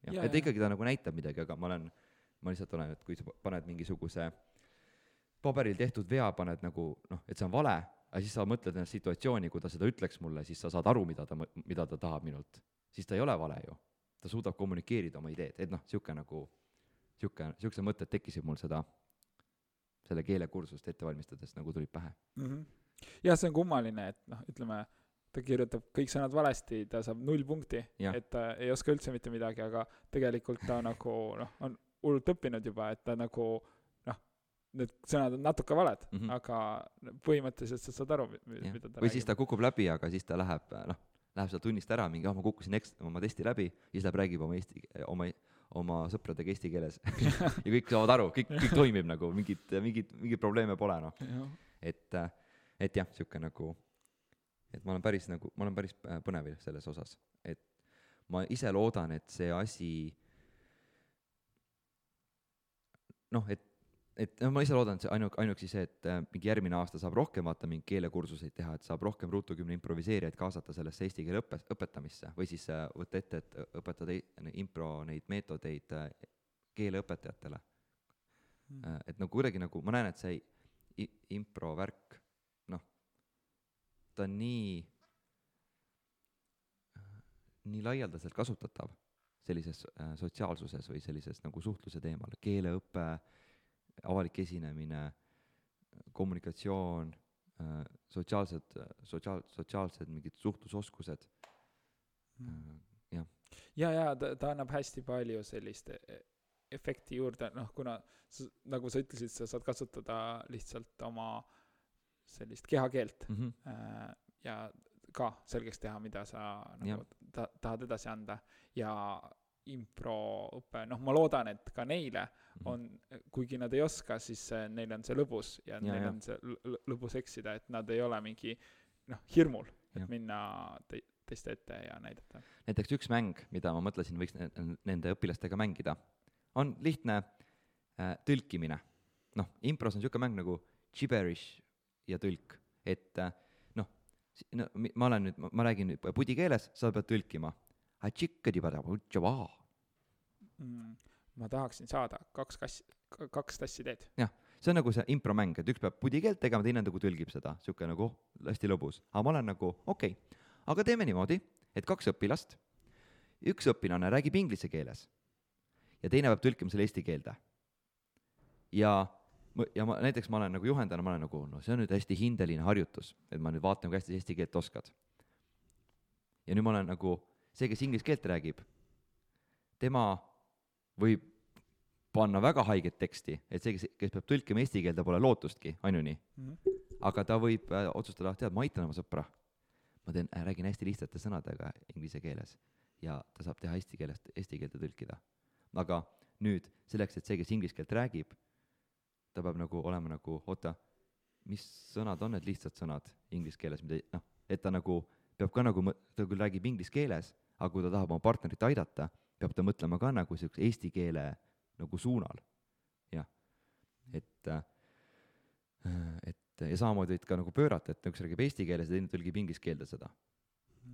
et ikkagi ta nagu näitab midagi, aga ma olen, ma lihtsalt olen, et kui sa paned mingisuguse paberil tehtud vea, paned nagu noh, et see on vale, aga siis sa mõtled ennast situatsiooni, kui ta seda ütleks mulle, siis sa saad aru, mida ta, mida ta tahab minult. siis ta ei ole vale ju. ta suudab kommunikeerida oma ideed, et noh, niisugune nagu, niisugune, niisugused mõtted tekkisid mul seda, selle keelekursust ette valmistades nagu tulid pähe. mm. -hmm. jah, see on kummaline, et noh, ütleme, ta kirjutab kõik sõnad valesti, ta saab null punkti, et ta ei oska üldse mitte midagi, aga tegelikult ta nagu noh, on hullult õppinud juba, et ta nagu noh, need sõnad on natuke valed mm. -hmm. aga põhimõtteliselt sa saad aru, mida ta või siis ta kukub läbi, aga siis ta läheb noh, läheb sealt tunnist ära mingi, ah ma kukkusin eks-, oma testi läbi, siis läheb räägib oma eesti, oma, oma sõpradega eesti keeles. Ja kõik saavad aru, kõik, kõik toimib nagu, mingit, mingit, mingeid probleeme pole noh, et, et jah, niisugune nagu, et ma olen päris nagu, ma olen päris äh, põnevil selles osas, et ma ise loodan, et see asi noh, et, et no ma ise loodan, et see ainu-, ainuüksi see, et äh, mingi järgmine aasta saab rohkem vaata mingeid keelekursuseid teha, et saab rohkem Ruutu kümne improviseerijaid kaasata sellesse eesti keele õppe, õpetamisse või siis äh, võtta ette, et õpetada ei- impro neid meetodeid äh, keeleõpetajatele. et nagu kuidagi nagu ma näen, et see i- impro värk, noh, ta on nii, nii laialdaselt kasutatav sellises äh, sotsiaalsuses või sellises nagu suhtluse teemal, keeleõpe, avalik esinemine, kommunikatsioon äh,, sotsiaalsed, sotsiaal, sotsiaalsed mingid suhtlusoskused äh,, jah, ja, ja ta, ta annab hästi palju sellist e- efekti juurde, noh, kuna nagu sa ütlesid, sa saad kasutada lihtsalt oma sellist kehakeelt mm. -hmm. ja ka selgeks teha, mida sa nagu Jah. Ta, tahad edasi anda ja improõpe, noh, ma loodan, et ka neile Mhm. on, kuigi nad ei oska, siis neil on see lõbus ja, Ja, neil ja. on see lõbus eksida, et nad ei ole mingi noh, hirmul, et Jah. minna te- teiste ette ja näidata. näiteks üks mäng, mida ma mõtlesin, võiks ne- nende õpilastega mängida, on lihtne äh, tõlkimine. noh, impros on niisugune mäng nagu gibberish ja tõlk, et äh, no ma olen nüüd, ma räägin nüüd pudi keeles, sa pead tõlkima. mm,. ma tahaksin saada kaks kassi, kaks tassi teed. see on nagu see impromäng, et üks peab pudi keelt tegema, teine nagu tõlgib seda, niisugune nagu oh, hästi lõbus. aga ma olen nagu okei okay., aga teeme niimoodi, et kaks õpilast, üks õpilane räägib inglise keeles ja teine peab tõlkima selle eesti keelde. ja, ja ma näiteks ma olen nagu juhendajana, ma olen nagu, no see on nüüd hästi hindeline harjutus, et ma nüüd vaatan, kui hästi sa eesti keelt oskad. ja nüüd ma olen nagu see, kes inglise keelt räägib, tema võib panna väga haiget teksti, et see, kes, kes peab tõlkima eesti keelde, pole lootustki, on ju nii? aga ta võib äh, otsustada, tead, ma aitan oma sõpra. ma teen äh,, räägin hästi lihtsate sõnadega inglise keeles ja ta saab teha eesti keelest, eesti keelde tõlkida. aga nüüd selleks, et see, kes inglise keelt räägib, ta peab nagu olema nagu, oota, mis sõnad on need lihtsad sõnad inglise keeles, mida noh, et ta nagu peab ka nagu, ta küll räägib inglise keeles, aga kui ta tahab oma partnerit aidata, peab ta mõtlema ka nagu niisuguse eesti keele nagu suunal, jah. et äh, et ja samamoodi võid ka nagu pöörata, et üks räägib eesti keeles ja teine tõlgib inglise keelde seda.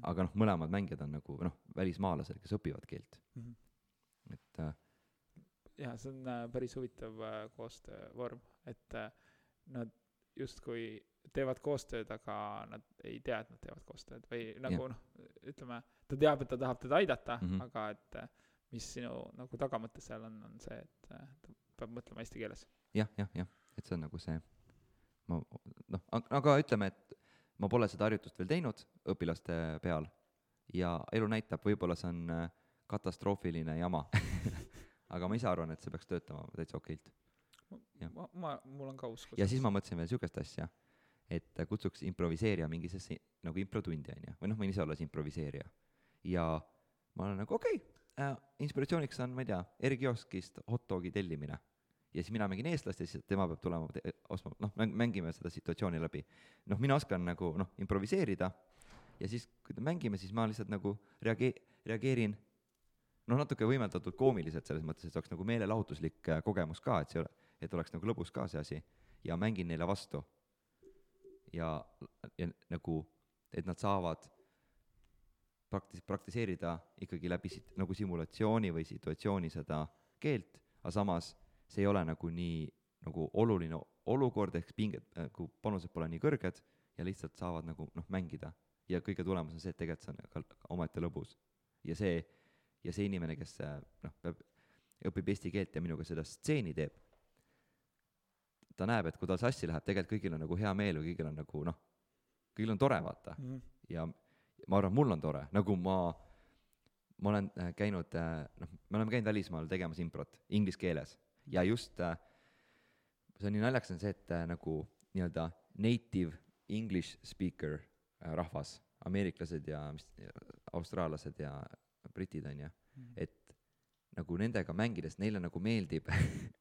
aga noh, mõlemad mängijad on nagu noh, välismaalased, kes õpivad keelt, et jah, see on äh, päris huvitav äh, koostöövorm, et äh, nad justkui teevad koostööd, aga nad ei tea, et nad teevad koostööd või nagu noh, ütleme, ta teab, et ta tahab teda aidata mm. -hmm. aga et mis sinu nagu tagamõte seal on, on see, et ta peab mõtlema eesti keeles. jah, jah, jah, et see on nagu see, ma noh, aga ütleme, et ma pole seda harjutust veel teinud õpilaste peal ja elu näitab, võib-olla see on katastroofiline jama aga ma ise arvan, et see peaks töötama täitsa okeilt. Ma, ma, mul on ka usku. ja siis ma mõtlesin veel niisugust asja, et kutsuks improviseerija mingisse nagu improtundi, on ju, või noh, võin ise olla see improviseerija. ja ma olen nagu okei okay, äh,, inspiratsiooniks on, ma ei tea, R-kioskist hot dogi tellimine. ja siis mina mängin eestlast ja siis tema peab tulema ostma, noh, mängime seda situatsiooni läbi. noh, mina oskan nagu noh, improviseerida ja siis, kui me mängime, siis ma lihtsalt nagu reagee-, reageerin noh, natuke võimendatud koomiliselt selles mõttes, et see oleks nagu meelelahutuslik äh, kogemus ka, et see et oleks nagu lõbus ka see asi. ja mängin neile vastu. ja, ja nagu, et nad saavad praktis-, praktiseerida ikkagi läbi sit-, nagu simulatsiooni või situatsiooni seda keelt, aga samas see ei ole nagu nii nagu oluline olukord, ehk pinged, nagu panused pole nii kõrged ja lihtsalt saavad nagu noh, mängida. ja kõige tulemus on see, et tegelikult see on ka omaette lõbus. ja see, ja see inimene, kes noh, peab, õpib eesti keelt ja minuga seda stseeni teeb, ta näeb, et kui tal sassi läheb, tegelikult kõigil on nagu hea meel või kõigil on nagu noh, kõigil on tore, vaata mm. -hmm. ja ma arvan, et mul on tore, nagu ma, ma olen äh, käinud, äh, noh, me oleme käinud välismaal tegemas improt inglise keeles ja just äh, see on nii naljakas, on see, et nagu nii-öelda native english speaker rahvas, ameeriklased ja mis, austraallased ja britid, on ju, mhm. et nagu nendega mängides neile nagu meeldib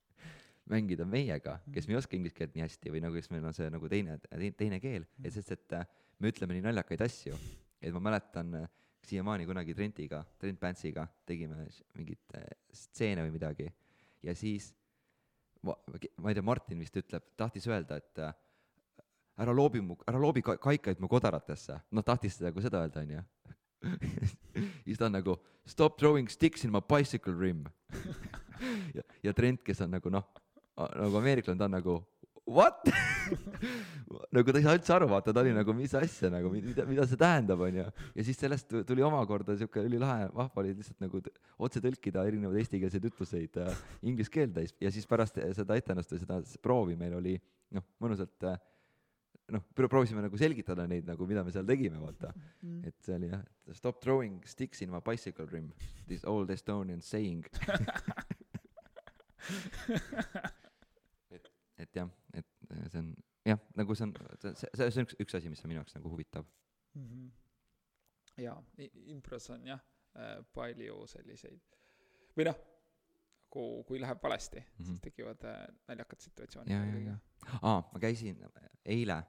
mängida meiega, kes me ei oska inglise keelt nii hästi või nagu, kes meil on see nagu teine, teine keel, et sest, et äh, me ütleme nii naljakaid asju, et ma mäletan äh, siiamaani kunagi Trentiga, Trent Pantsiga tegime mingit äh, stseene või midagi. Ja siis ma, ma ei tea, Martin vist ütleb, tahtis öelda, et ära loobi mu, ära loobi ka, kaikaid mu kodaratesse, noh, tahtis seda, kui seda öelda, onju. Siis ta on nagu stop throwing sticks in my bicycle rim. Ja, ja Trent, kes on nagu noh, nagu ameeriklane, ta on nagu what? Nagu ta ei saa üldse aru, vaata, ta oli nagu mis asja nagu, mida, mida see tähendab, onju. ja siis sellest tuli omakorda siuke ülilahe, vahva oli lihtsalt nagu otse tõlkida erinevaid eestikeelseid ütluseid äh, inglise keelde ja siis pärast seda etendust või seda proovi meil oli noh, mõnusalt äh, noh, proovisime nagu selgitada neid nagu, mida me seal tegime, vaata mm.. et see oli jah, stop throwing sticks in my bicycle rim, this old Estonian saying et, et jah, et see on jah, nagu see on, see, see, see on üks, üks asi, mis on minu jaoks nagu huvitav mm. -hmm. jaa, impros on jah äh, palju selliseid või noh, nagu kui läheb valesti mm, -hmm. siis tekivad äh, naljakad situatsioonid. ja, ja, ja. aa, ma käisin eile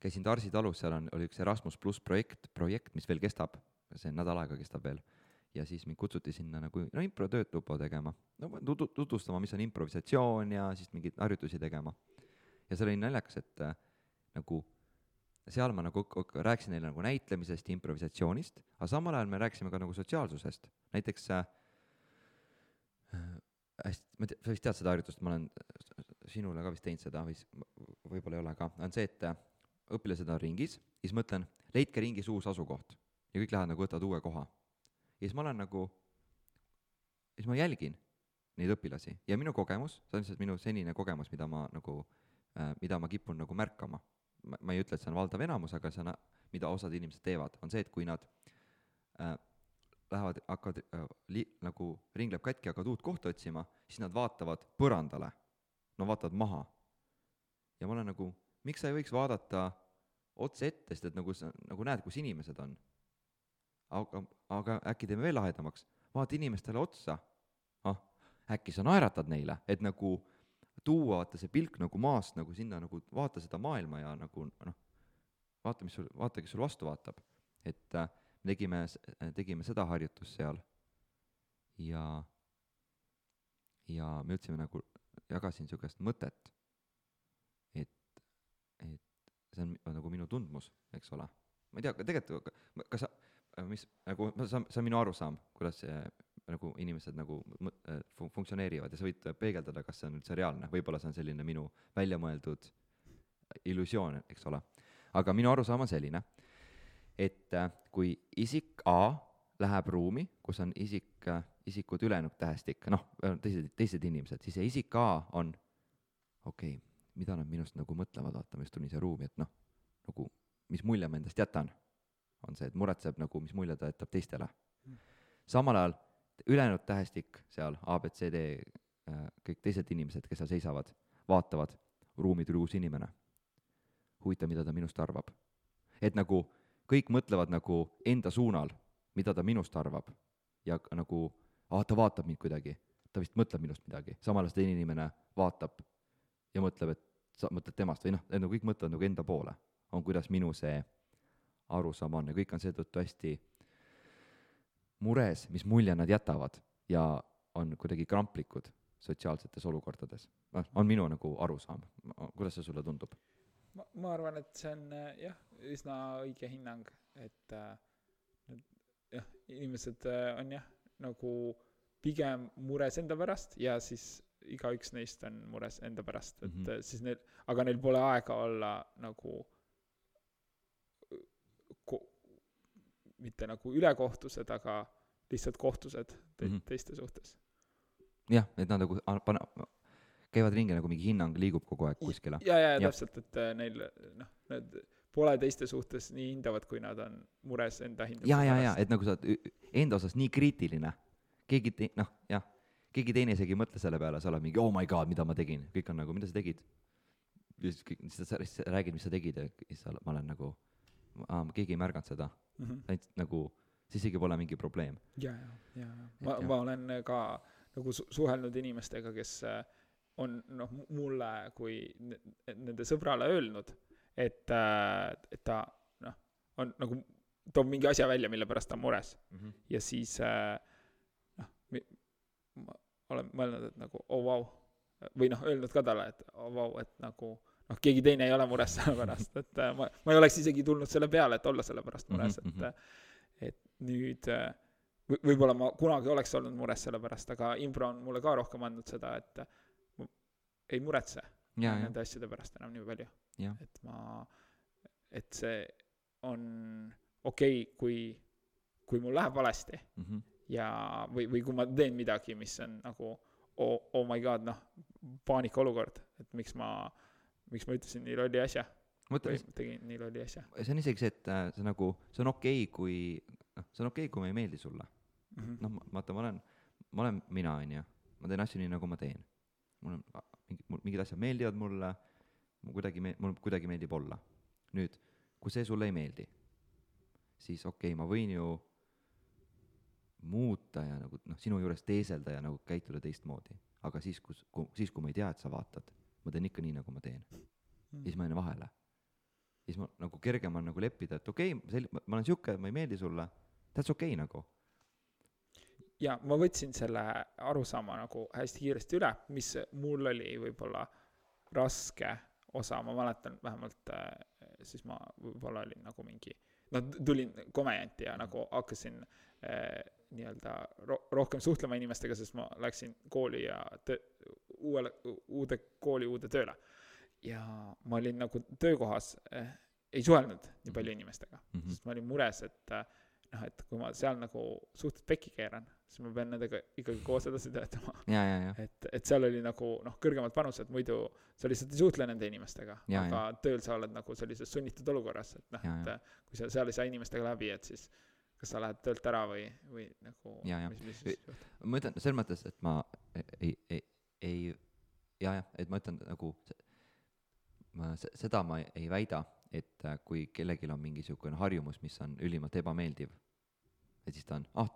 käisin Tarsi talus, seal on, oli üks Erasmus pluss projekt, projekt, mis veel kestab, see nädal aega kestab veel. ja siis mind kutsuti sinna nagu, no improtööd tuba tegema, no tutvustama, mis on improvisatsioon ja siis mingeid harjutusi tegema. ja see oli naljakas, et äh, nagu seal ma nagu rääkisin neile nagu näitlemisest, improvisatsioonist, aga samal ajal me rääkisime ka nagu sotsiaalsusest, näiteks äh, äh hästi, ma tea, sa vist tead seda harjutust, ma olen sinule ka vist teinud seda või võib-olla ei ole ka, on see, et õpilased on ringis, siis mõtlen, leidke ringis uus asukoht. ja kõik lähevad nagu võtavad uue koha. ja siis ma olen nagu, siis ma jälgin neid õpilasi ja minu kogemus, see on lihtsalt minu senine kogemus, mida ma nagu äh,, mida ma kipun nagu märkama. ma ei ütle, et see on valdav enamus, aga see on, mida osad inimesed teevad, on see, et kui nad äh, lähevad, hakkavad äh, li-, nagu ring läheb katki, hakkavad uut kohta otsima, siis nad vaatavad põrandale. no vaatavad maha. ja ma olen nagu, miks sa ei võiks vaadata otse ette, sest et nagu sa nagu näed, kus inimesed on. aga, aga äkki teeme veel lahedamaks, vaata inimestele otsa, ah, äkki sa naeratad neile, et nagu tuua vaata see pilk nagu maast nagu sinna nagu vaata seda maailma ja nagu noh, vaata, mis sul, vaata, kes sul vastu vaatab. et äh, tegime, tegime seda harjutust seal ja, ja me ütlesime nagu, jagasin niisugust mõtet see on nagu minu tundmus, eks ole. ma ei tea, tegelikult, kas sa, mis, nagu, on, see on minu arusaam, kuidas see nagu inimesed nagu äh, fun-, funktsioneerivad ja sa võid peegeldada, kas see on üldse reaalne, võib-olla see on selline minu väljamõeldud illusioon, eks ole. aga minu arusaam on selline, et äh, kui isik A läheb ruumi, kus on isik, äh, isikud ülejäänud tähestik, noh, teised, teised inimesed, siis see isik A on okei okay,, mida nad minust nagu mõtlevad, vaata, ma just tulin siia ruumi, et noh, nagu mis mulje ma endast jätan, on see, et muretseb nagu, mis mulje ta jätab teistele. samal ajal ülejäänud tähestik seal, A, B, C, D, äh, kõik teised inimesed, kes seal seisavad, vaatavad, ruumi tuli uus inimene. huvitav, mida ta minust arvab. et nagu kõik mõtlevad nagu enda suunal, mida ta minust arvab ja nagu, aa, ta vaatab mind kuidagi, ta vist mõtleb minust midagi, samal ajal see teine inimene vaatab ja mõtleb, et sa mõtled temast või noh, et nagu kõik mõtlevad nagu enda poole, on kuidas minu see arusaam on ja kõik on seetõttu hästi mures, mis mulje nad jätavad ja on kuidagi kramplikud sotsiaalsetes olukordades. noh, on minu nagu arusaam, kuidas see sulle tundub? ma, ma arvan, et see on äh, jah, üsna õige hinnang, et äh, jah, inimesed äh, on jah, nagu pigem mures enda pärast ja siis igaüks neist on mures enda pärast, et mm -hmm. siis neil, aga neil pole aega olla nagu ko-, mitte nagu ülekohtused, aga lihtsalt kohtused te- mm, -hmm. teiste suhtes. jah, et nad nagu pane-, käivad ringi nagu mingi hinnang liigub kogu aeg kuskile. ja, ja, ja täpselt, et äh, neil noh, need pole teiste suhtes nii hindavad, kui nad on mures enda hindamise ja, ja, ja, et nagu sa oled enda osas nii kriitiline, keegi te-, noh, jah, keegi teine isegi ei mõtle selle peale, sa oled mingi oh my god, mida ma tegin, kõik on nagu, mida sa tegid? ja siis kõik, siis sa, sa räägid, mis sa tegid ja siis sa, ma olen nagu, keegi ei märganud seda mm. -hmm. ainult nagu, siis isegi pole mingi probleem. ja, ja, ja, ma, ma olen ka nagu su-, suhelnud inimestega, kes äh, on noh, mulle kui nende sõbrale öelnud, et, äh, et ta noh, on nagu, toob mingi asja välja, mille pärast ta on mures mm. -hmm. ja siis äh, ma olen mõelnud, et nagu oh vau wow. või noh, öelnud ka talle, et oh vau wow,, et nagu noh, keegi teine ei ole mures selle pärast, et äh, ma, ma ei oleks isegi tulnud selle peale, et olla selle pärast mures -hmm. et et nüüd võib-olla ma kunagi oleks olnud mures selle pärast, aga impro on mulle ka rohkem andnud seda, et ei muretse ja, nende ja. asjade pärast enam nii palju. et ma, et see on okei okay,, kui, kui mul läheb valesti mm -hmm. Ja, või, või kui ma teen midagi, mis on nagu oh, oh my god, noh, paanikaolukord, et miks ma, miks ma ütlesin nii lolli asja. või tegin nii lolli asja. see on isegi see, et äh, see nagu, see on okei okay,, kui, noh, see on okei okay,, kui ma ei meeldi sulle mm -hmm.. noh, vaata, ma olen, ma olen mina, on ju, ma teen asju nii, nagu ma teen. mul on mingi, mul mingid asjad meeldivad mulle, mul kuidagi me-, mul kuidagi meeldib olla. nüüd, kui see sulle ei meeldi, siis okei okay,, ma võin ju muuta ja nagu noh, sinu juures teeselda ja nagu käituda teistmoodi. aga siis, kus, siis, kui ma ei tea, et sa vaatad, ma teen ikka nii, nagu ma teen. Mm.. siis ma jään vahele. siis ma nagu kergem on nagu leppida, et okei okay,, sel-, ma olen sihuke, ma ei meeldi sulle, that's okei okay, nagu. Ja ma võtsin selle arusaama nagu hästi kiiresti üle, mis mul oli võib-olla raske osa, ma mäletan vähemalt äh, siis ma võib-olla olin nagu mingi, noh, tulin komedianti ja nagu hakkasin äh, nii-öelda ro-, rohkem suhtlema inimestega, sest ma läksin kooli ja töö, uuele, uude kooli, uude tööle. ja ma olin nagu töökohas äh,, ei suhelnud nii palju mhm. inimestega mm, -hmm. sest ma olin mures, et äh, noh, et kui ma seal nagu suhteliselt pekki keeran, siis ma pean nendega ikkagi koos edasi töötama. et, et seal oli nagu noh, kõrgemad panused, muidu sa lihtsalt ei suhtle nende inimestega, aga ja. tööl sa oled nagu sellises sunnitud olukorras, et noh, et kui sa seal ei saa inimestega läbi, et siis kas sa lähed töölt ära või, või nagu ma ütlen selles mõttes, et ma ei, ei, ei ja, jah, et ma ütlen nagu ma seda ma ei väida, et äh, kui kellelgi on mingi niisugune harjumus, mis on ülimalt ebameeldiv, et siis ta on, ah,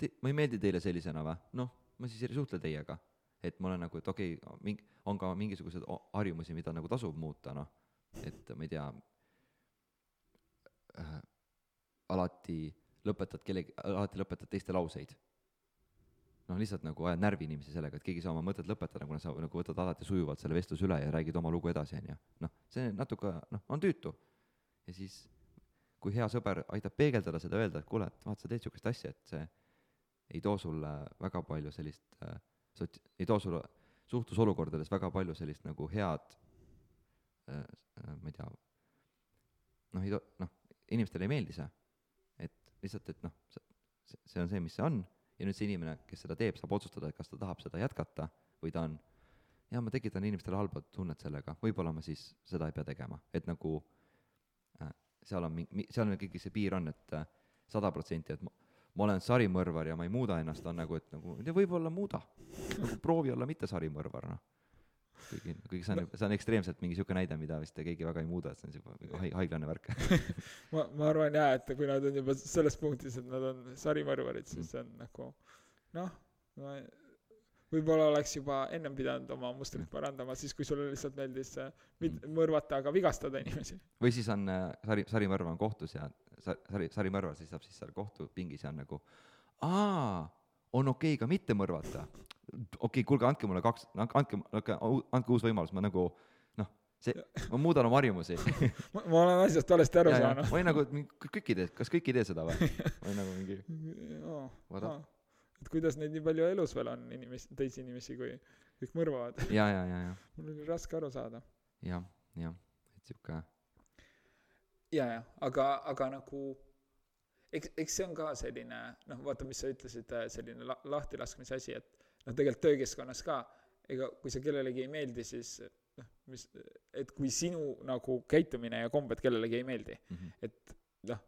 te-, ma ei meeldi teile sellisena või? noh, ma siis ei suhtle teiega. et ma olen nagu, et okei okay,, mingi, on ka mingisuguseid harjumusi, mida nagu tasub muuta, noh, et ma ei tea äh,, alati lõpetad kellegi, alati lõpetad teiste lauseid noh, lihtsalt nagu ajad närvi inimesi sellega, et keegi ei saa oma mõtet lõpetada, kuna sa nagu võtad alati sujuvalt selle vestluse üle ja räägid oma lugu edasi, on ju. noh, see natuke, noh, on tüütu. ja siis, kui hea sõber aitab peegeldada seda, öelda, et kuule, et vaata, sa teed niisugust asja, et see ei too sulle väga palju sellist äh, sot-, ei too sulle suhtlusolukordades väga palju sellist nagu head äh, äh, ma ei tea, noh, ei to-, noh, inimestele ei meeldi see. et lihtsalt, et noh, see on see, mis see on ja nüüd see inimene, kes seda teeb, saab otsustada, et kas ta tahab seda jätkata või ta on, jaa, ma tekitan inimestele halba tunnet sellega, võib-olla ma siis seda ei pea tegema, et nagu äh, seal on mingi, seal on ikkagi see piir on, et äh, sada protsenti, et ma, ma olen sarimõrvar ja ma ei muuda ennast, on nagu, et nagu, võib-olla muuda nagu,. proovi olla mitte sarimõrvar, noh kuigi, kuigi see on, see on ekstreemselt mingi niisugune näide, mida vist keegi väga ei muuda, et see on niisugune hai-, haiglane värk ma, ma arvan jaa, et kui nad on juba selles punktis, et nad on sarimõrvarid, siis mm. see on nagu noh, ma võib-olla oleks juba ennem pidanud oma mustrit mm. parandama, siis kui sulle lihtsalt meeldis mit-, mm. mõrvata, aga vigastada inimesi. või siis on äh, sari, sarimõrv on kohtus ja sa-, sari, sarimõrvar seisab siis seal kohtupingis ja on nagu aa, on okei okay ka mitte mõrvata okei okay,, kuulge, andke mulle kaks, andke, andke, andke uus võimalus, ma nagu noh, see, ma muudan oma harjumusi. ma, ma olen asjast valesti aru saanud. või nagu, et mingi- kõik ei tee, kas kõik ei tee seda või? või nagu mingi, up? et kuidas neid nii palju elus veel on inimesi, teisi inimesi, kui kõik mõrvavad. ja, ja, ja, ja, mul oli raske aru saada. jah, jah, et sihuke, ja, ja, aga, aga nagu eks, eks see on ka selline noh, vaata, mis sa ütlesid, selline la-, lahtilaskmise asi, et noh, tegelikult töökeskkonnas ka, ega kui sa kellelegi ei meeldi, siis noh, mis, et kui sinu nagu käitumine ja kombed kellelegi ei meeldi, Mhm. et noh,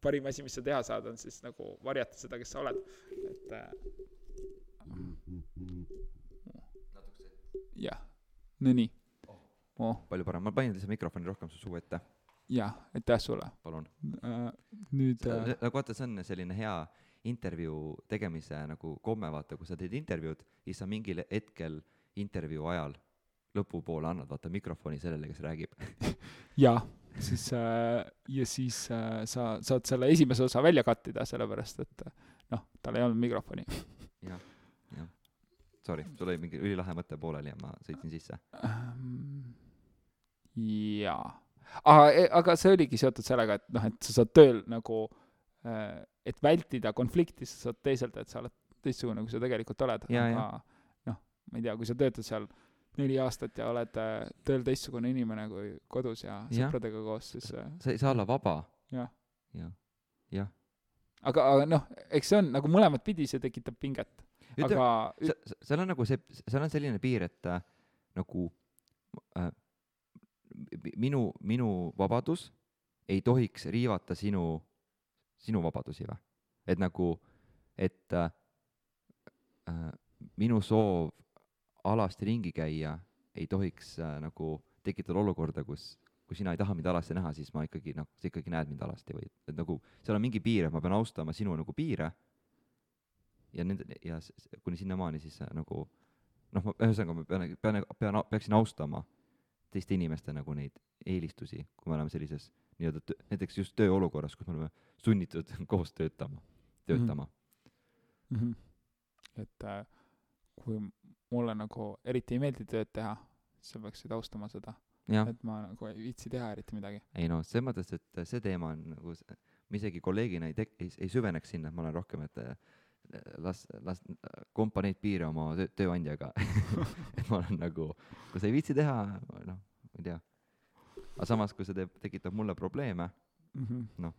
parim asi, mis sa teha saad, on siis nagu varjata seda, kes sa oled, et äh, jah, no nii oh,. palju parem, ma panin lihtsalt mikrofoni rohkem su suu ette, jah, aitäh sulle palun. äh,. nüüd äh, nagu vaata, see on selline hea intervjuu tegemise nagu komme, vaata, kui sa teed intervjuud, siis sa mingil hetkel intervjuu ajal lõpupoole annad vaata mikrofoni sellele, kes räägib. jaa, siis äh, ja siis äh, sa saad selle esimese osa välja kattida, sellepärast et äh, noh, tal ei olnud mikrofoni jah, jah. Sorry, sul oli mingi ülilahe mõte pooleli ja ma sõitsin sisse. ähm,. jaa, aga, aga see oligi seotud sellega, et noh, et sa saad tööl nagu äh,, et vältida konflikti, sa saad teeselda, et sa oled teistsugune, kui sa tegelikult oled, aga noh, ma ei tea, kui sa töötad seal neli aastat ja oled äh, tööl teistsugune inimene kui kodus ja Jah. sõpradega koos, siis äh, sa ei saa olla vaba. jah. jah, jah. aga, aga noh, eks see on nagu mõlemat pidi, see tekitab pinget. ütle, aga seal on nagu see, seal on selline piir, et äh, nagu äh, mi- minu, minu vabadus ei tohiks riivata sinu, sinu vabadusi või? et nagu, et äh, äh, minu soov alasti ringi käia ei tohiks äh, nagu tekitada olukorda, kus kui sina ei taha mind alasti näha, siis ma ikkagi noh, sa ikkagi näed mind alasti või et nagu seal on mingi piir, et ma pean austama sinu nagu piire ja nende ja kuni sinnamaani siis äh, nagu noh, ma ühesõnaga ma pean, pean, pean, peaksin austama teiste inimeste nagu neid eelistusi, kui me oleme sellises nii-öelda näiteks just tööolukorras, kus me oleme sunnitud koos töötama, töötama mm. -hmm. et äh, kui mulle nagu eriti ei meeldi tööd teha, sa peaksid austama seda, et ma nagu ei viitsi teha eriti midagi. ei noh, selles mõttes, et see teema on nagu, ma isegi kolleegina ei tek-, ei, ei süveneks sinna, et ma olen rohkem, et äh, las, las kompa neid piire oma töö, tööandjaga et ma olen nagu, kui sa ei viitsi teha, noh, ma ei tea. Aga samas, kui see teeb, tekitab mulle probleeme, mm. -hmm.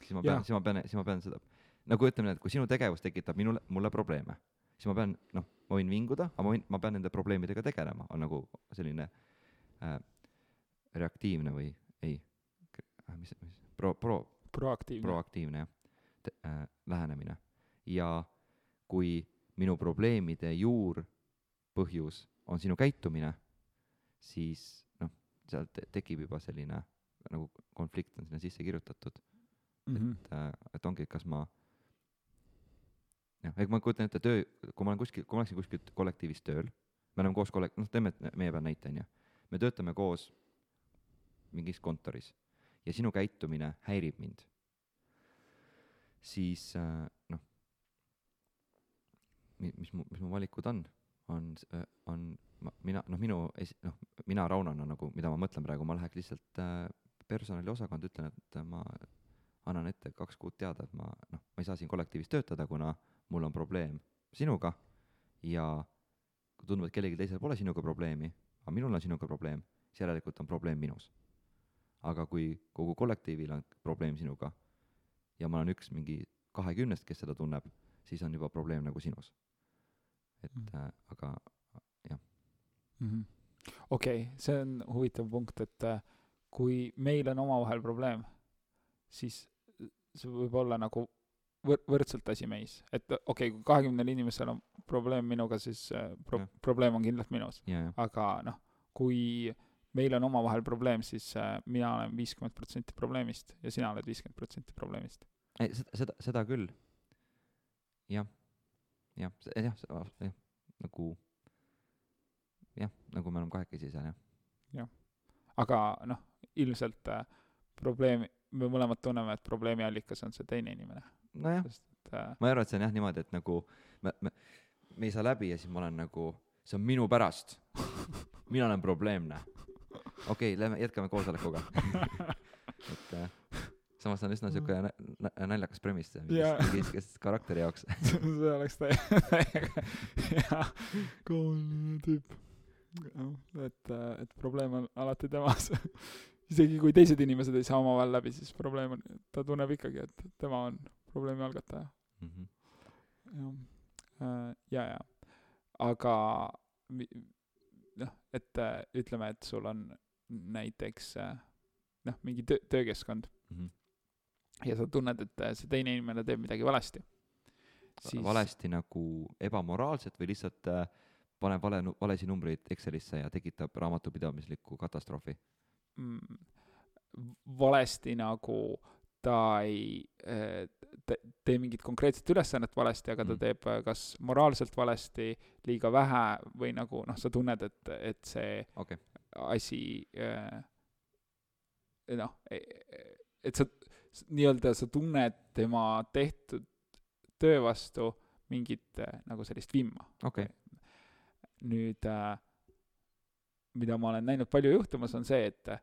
siis ma pean, siis ma pean, siis ma pean seda, nagu ütleme nii, et kui sinu tegevus tekitab minule, mulle probleeme, siis ma pean, noh, ma võin vinguda, aga ma võin, ma pean nende probleemidega tegelema, on nagu selline äh, reaktiivne või ei, mis, mis, pro-, pro-, proaktiivne Pro. proaktiivne jah, äh, lähenemine. ja kui minu probleemide juurpõhjus on sinu käitumine, siis noh, sealt te- tekib juba selline nagu konflikt on sinna sisse kirjutatud, Mm -hmm. et äh,, et ongi, et kas ma jah, ega ma kujutan ette töö, kui ma olen kuskil, kui ma oleksin kuskil kollektiivis tööl, me oleme koos kollek-, noh, teeme meie peal näite, onju. me töötame koos mingis kontoris ja sinu käitumine häirib mind, siis äh, noh, mi-, mis mu, mis mu valikud on, on, on ma, mina, noh, minu esi-, noh, mina Raunona nagu, mida ma mõtlen praegu, ma läheks lihtsalt äh, personaliosakonda, ütlen, et ma annan ette kaks kuud teada, et ma noh, ma ei saa siin kollektiivis töötada, kuna mul on probleem sinuga ja kui tundub, et kellelgi teisel pole sinuga probleemi, aga minul on sinuga probleem, siis järelikult on probleem minus. aga kui kogu kollektiivil on probleem sinuga ja ma olen üks mingi kahekümnest, kes seda tunneb, siis on juba probleem nagu sinus. et Mm. äh, aga Mhm. okei, see on huvitav punkt, et äh, kui meil on omavahel probleem, siis see võib olla nagu võr-, võrdselt asi meis, et okei okay,, kui kahekümnel inimesel on probleem minuga, siis äh, pro- Jah., probleem on kindlalt minus, ja, ja, aga noh, kui meil on omavahel probleem, siis äh, mina olen viiskümmend protsenti probleemist ja sina oled viiskümmend protsenti probleemist. ei seda, seda, seda küll. jah, jah, jah, jah, nagu jah, nagu me oleme kahekesi seal jah. aga noh, ilmselt äh, probleemi, me mõlemad tunneme, et probleemi allikas on see teine inimene, nojah, äh, ma ei arva, et see on jah niimoodi, et nagu me, me me ei saa läbi ja siis ma olen nagu, see on minu pärast. mina olen probleemne. okei okay,, lähme jätkame koosolekuga. et äh, samas on üsna siuke naljakas premise Jaa. mingi mingi karakteri jaoks. see oleks täie- täiega hea kooline tüüp. et, et probleem on alati temas. isegi kui teised inimesed ei saa omavahel läbi, siis probleem on, ta tunneb ikkagi, et tema on probleemi algataja. Mhm. jah, ja, ja, aga mi- noh, et äh, ütleme, et sul on näiteks äh, noh, mingi töö, töökeskkond Mhm. ja sa tunned, et äh, see teine inimene teeb midagi valesti. valesti nagu ebamoraalselt või lihtsalt äh, paneb vale, valesi numbreid Excelisse ja tekitab raamatupidamislikku katastroofi. mm, valesti nagu ta ei äh, te, tee mingit konkreetset ülesannet valesti, aga ta Mm. teeb äh, kas moraalselt valesti, liiga vähe või nagu noh, sa tunned, et, et see okay., asi äh, noh, et sa nii-öelda sa tunned tema tehtud töö vastu mingit nagu sellist vimma. okay., nüüd äh, mida ma olen näinud palju juhtumas, on see, et äh,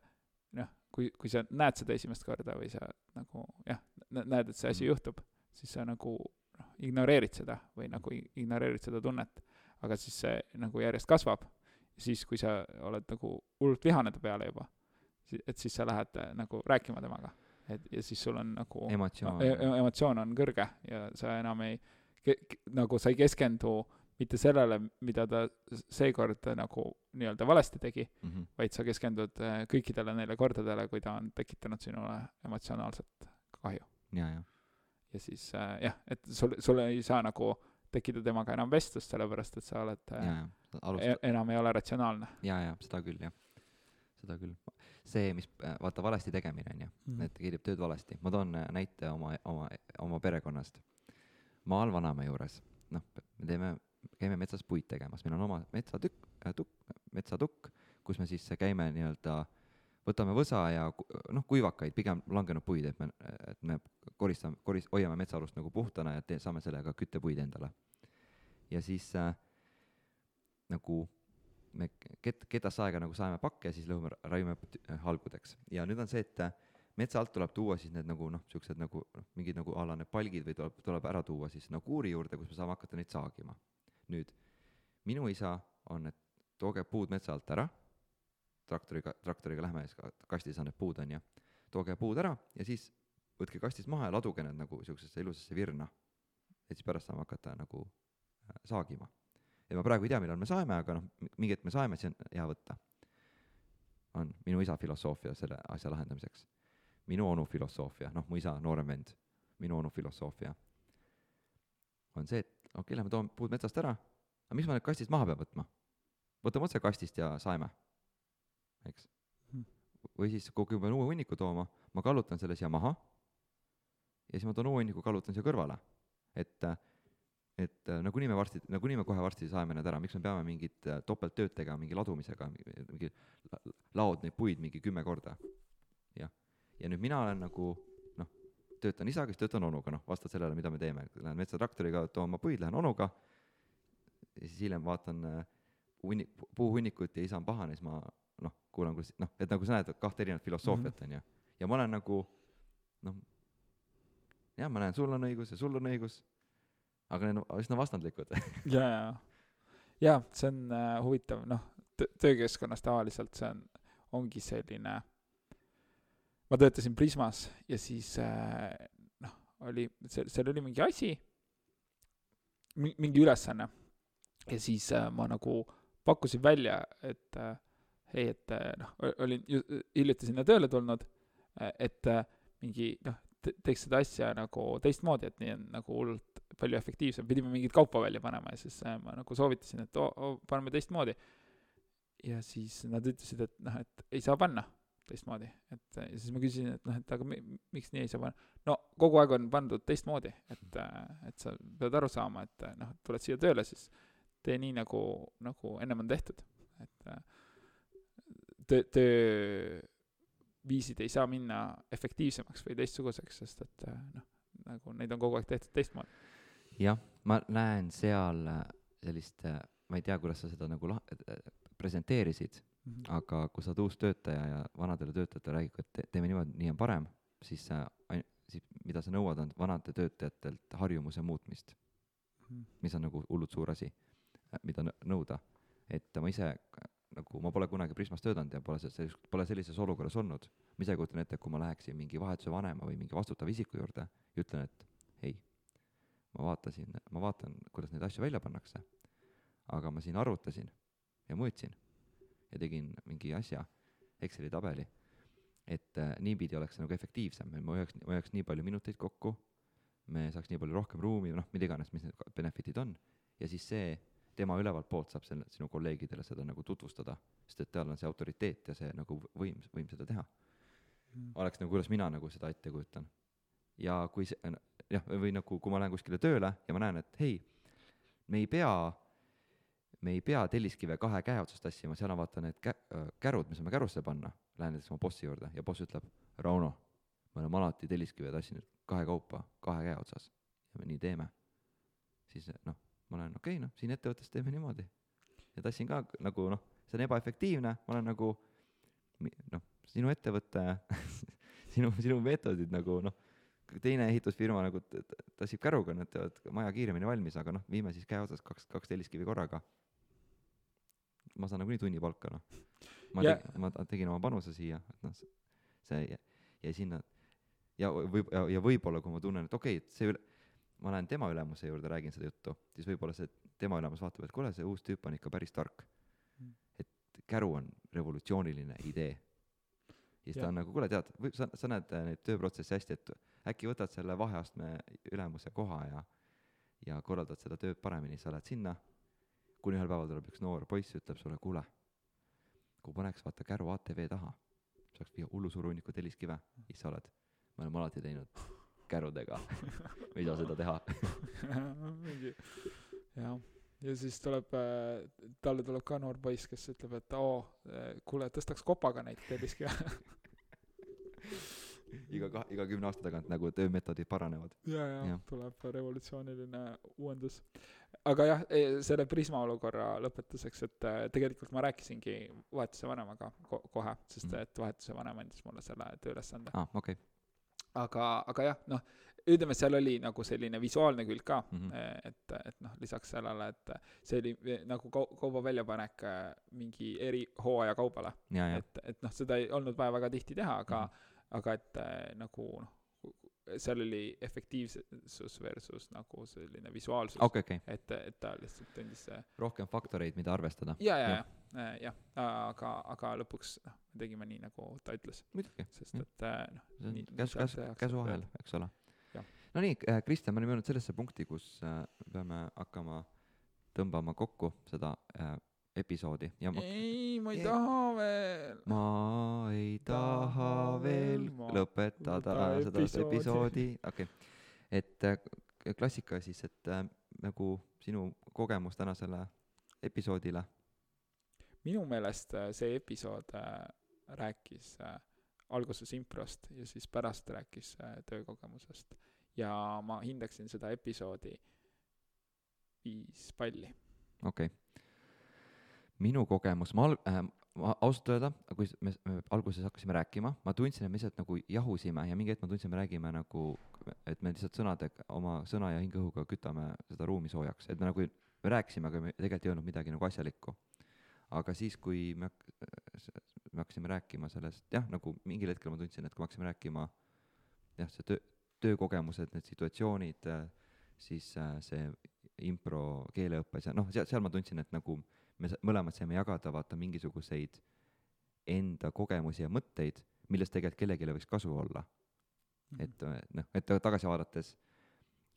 noh, kui, kui sa näed seda esimest korda või sa nagu jah, näed, et see asi Mhm. juhtub, siis sa nagu noh, ignoreerid seda või nagu ignoreerid seda tunnet. aga siis see nagu järjest kasvab, siis kui sa oled nagu hullult vihane ta peale juba, et siis sa lähed äh, nagu rääkima temaga. et ja siis sul on nagu emotsioon e- e- emotsioon on kõrge ja sa enam ei, nagu sa ei keskendu mitte sellele, mida ta seekord nagu nii-öelda valesti tegi, mm. -hmm. vaid sa keskendud äh, kõikidele neile kordadele, kui ta on tekitanud sinule emotsionaalset kahju. ja, ja, ja siis äh, jah, et sul, sul ei saa nagu tekkida temaga enam vestlust, sellepärast et sa oled ja, äh, ja, e alustab, enam ei ole ratsionaalne ja, ja seda küll, jah, seda küll. see, mis, vaata, valesti tegemine on ju, mm. et keerib tööd valesti, ma toon äh, näite oma, oma, oma perekonnast. maal vanaema juures, noh, me teeme, käime metsas puid tegemas, meil on oma metsatükk, tukk, metsatukk, kus me siis käime nii-öelda, võtame võsa ja noh, kuivakaid, pigem langenud puid, et me, et me koristame, koris-, hoiame metsaalust nagu puhtana ja tee-, saame sellega küttepuid endale. ja siis äh, nagu me ket-, ketast aega nagu saeme pakke siis lõhume, raiume halgudeks ja nüüd on see, et äh, metsa alt tuleb tuua siis need nagu noh, siuksed nagu noh, mingid nagu a la need palgid või tuleb, tuleb ära tuua siis nagu kuuri juurde, kus me saame hakata neid saagima. Nüüd minu isa on, et tooge puud metsa alt ära, traktoriga, traktoriga lähme siis ka kastis on need puud on ju, tooge puud ära ja siis võtke kastist maha ja laduge need nagu siuksesse ilusasse virna. et siis pärast saame hakata nagu äh, saagima. ja ma praegu ei tea, millal me saeme, aga noh, mingi hetk me saeme, siis on hea võtta. on minu isa filosoofia selle asja lahendamiseks minu onu filosoofia, noh, mu isa, noorem vend, minu onu filosoofia on see, et okei okay,, lähme toome puud metsast ära, aga miks ma need kastist maha pean võtma? võtame otse kastist ja saeme, eks Hmm.. või siis, kui ma pean uue hunniku tooma, ma kallutan selle siia maha ja siis ma toon uue hunniku, kallutan siia kõrvale. et, et äh, nagunii me varsti, nagunii me kohe varsti saeme need ära, miks me peame mingit äh, topelttööd tegema mingi ladumisega, mingi la- laod neid puid mingi kümme korda. jah, ja nüüd mina olen nagu töötan isaga, siis töötan onuga, noh, vastavalt sellele, mida me teeme, lähen metsatraktoriga tooma puid, lähen onuga, ja siis hiljem vaatan äh, hunni-, puuhunnikut ja isa on pahane, siis ma noh, kuulan, kuidas noh, et nagu sa näed, kahte erinevat filosoofiat on ju, ja ma olen nagu noh, jah, ma näen, sul on õigus ja sul on õigus, aga need on üsna vastandlikud. ja, ja, ja see on äh, huvitav, noh, töökeskkonnas tavaliselt see on, ongi selline, ma töötasin Prismas ja siis äh, noh, oli, seal, oli mingi asi, mingi ülesanne. Ja siis äh, ma nagu pakkusin välja, et äh, hei, et noh, olin ju hiljuti sinna tööle tulnud, et mingi noh, teeks seda asja nagu teistmoodi, et nii on nagu hullult palju efektiivsem, pidime mingit kaupa välja panema ja siis ma nagu soovitasin, et oo oh,, paneme teistmoodi. ja siis nad ütlesid, et noh, et ei saa panna teistmoodi, et ja siis ma küsisin, et noh, et aga mi, miks nii ei saa panna. no kogu aeg on pandud teistmoodi, et, et sa pead aru saama, et noh, tuled siia tööle, siis tee nii nagu, nagu ennem on tehtud, et töö, tööviisid ei saa minna efektiivsemaks või teistsuguseks, sest et noh, nagu neid on kogu aeg tehtud teistmoodi. jah, ma näen seal sellist, ma ei tea, kuidas sa seda nagu lah-, presenteerisid, Mhm. aga kui sa oled uus töötaja ja vanadele töötajatele räägid, et te- teeme niimoodi, nii on parem, siis sa, siis mida sa nõuad, on vanade töötajatelt harjumuse muutmist, Mhm. mis on nagu hullult suur asi, mida nõu- nõuda. et ma ise nagu, ma pole kunagi Prismas töötanud ja pole selles, pole sellises olukorras olnud. ma ise kujutan ette, kui ma läheksin mingi vahetuse vanema või mingi vastutava isiku juurde ja ütlen, et hei, ma vaatasin, ma vaatan, kuidas neid asju välja pannakse, aga ma siin arvutasin ja mõõtsin ja tegin mingi asja, Exceli tabeli, et äh, niipidi oleks see nagu efektiivsem, ma hoiaks, hoiaks nii palju minuteid kokku, me saaks nii palju rohkem ruumi, noh, mida iganes, mis need benefit'id on, ja siis see, tema ülevalt poolt saab selle, sinu kolleegidele seda nagu tutvustada, sest et tal on see autoriteet ja see nagu võim, võim seda teha. Mhm. oleks nagu, kuidas mina nagu seda ette kujutan. ja kui see, jah, või nagu, kui ma lähen kuskile tööle ja ma näen, et hei, me ei pea, me ei pea telliskive kahe käe otsas tassima, seal on vaata need kä-, kärud, me saame kärusse panna, lähen näiteks oma bossi juurde ja boss ütleb, Rauno, me oleme alati telliskive tassinud kahekaupa kahe käe otsas ja me nii teeme. siis noh, ma olen okei okay,, noh, siin ettevõttes teeme niimoodi. ja tassin ka nagu noh, see on ebaefektiivne, ma olen nagu noh, sinu ettevõte, sinu, sinu meetodid nagu noh, teine ehitusfirma nagu tassib käruga, nad teevad maja kiiremini valmis, aga noh, viime siis käe otsas kaks, kaks telliskivi korraga. Ma saan nagunii tunnipalka, noh. ma Ja- tegin, ma tegin oma panuse siia, et noh, see jäi, jäi sinna ja võib, ja, ja võib-olla, kui ma tunnen, et okei okay,, et see üle, ma lähen tema ülemuse juurde, räägin seda juttu, siis võib-olla see tema ülemus vaatab, et kuule, see uus tüüp on ikka päris tark Mm.. et käru on revolutsiooniline idee. ja siis ta on nagu, kuule, tead, või sa, sa näed äh, neid tööprotsesse hästi, et äkki võtad selle vaheastme ülemuse koha ja ja korraldad seda tööd paremini, sa lähed sinna, kuni ühel päeval tuleb üks noor poiss, ütleb sulle, kuule, kui paneks vaata käru ATV taha, saaks viia hullu suure hunniku telliskive, siis sa oled, me oleme alati teinud kärudega, me ei saa seda teha. jah, ja siis tuleb äh,, talle tuleb ka noor poiss, kes ütleb, et oo, kuule, tõstaks kopaga neid telliskive. iga kahe, iga kümne aasta tagant nagu töömeetodid paranevad. ja, ja Jah. tuleb revolutsiooniline uuendus. aga jah, selle Prisma olukorra lõpetuseks, et äh, tegelikult ma rääkisingi vahetuse vanemaga ko- kohe, sest Mhm. et vahetuse vanem andis mulle selle tööülesande. aa, okei okay.. aga, aga jah, noh, ütleme, seal oli nagu selline visuaalne külg ka mm. -hmm. et, et noh, lisaks sellele, et see oli eh, nagu kau-, kauba väljapanek mingi erihooaja kaubale, ja, ja, et, et noh, seda ei olnud vaja väga tihti teha, aga mm. -hmm. Aga et eh, nagu noh, seal oli efektiivsus versus nagu selline visuaalsus. Okei, okei, et, et ta lihtsalt tundis see rohkem faktoreid, mida arvestada. ja, ja, ja, jah, aga, aga lõpuks noh, me tegime nii, nagu ta ütles, sest et noh, see on Nii- käsu, käsu, tehakse käsu tööd. vahel, eks ole. No nii, Kristjan, me oleme jõudnud sellesse punkti, kus äh, peame hakkama tõmbama kokku seda äh, episoodi ja ma, ei, ma ei Ei. taha veel. ma ei taha veel Ma- lõpetada seda episoodi. episoodi, okei okay.. et äh, klassika siis, et äh, nagu sinu kogemus tänasele episoodile, minu meelest äh, see episood äh, rääkis alguses improst ja siis pärast rääkis töökogemusest. ja ma hindaksin seda episoodi viis palli. okei okay.. Minu kogemus, ma al- äh,, ma ausalt öelda, kui me, me alguses hakkasime rääkima, ma tundsin, et me lihtsalt nagu jahusime ja mingi hetk ma tundsin, me räägime nagu, et me lihtsalt sõnadega, oma sõna ja hingeõhuga kütame seda ruumi soojaks, et me nagu, me rääkisime, aga me tegelikult ei öelnud midagi nagu asjalikku. aga siis, kui me hak-, me hakkasime rääkima sellest, jah, nagu mingil hetkel ma tundsin, et kui me hakkasime rääkima jah, see töö, töökogemused, need situatsioonid, siis äh, see impro keeleõppes ja noh, seal, seal ma tundsin, et nagu me mõlemad saime jagada vaata mingisuguseid enda kogemusi ja mõtteid, millest tegelikult kellelegi võiks kasu olla. et äh, noh, et tagasi vaadates,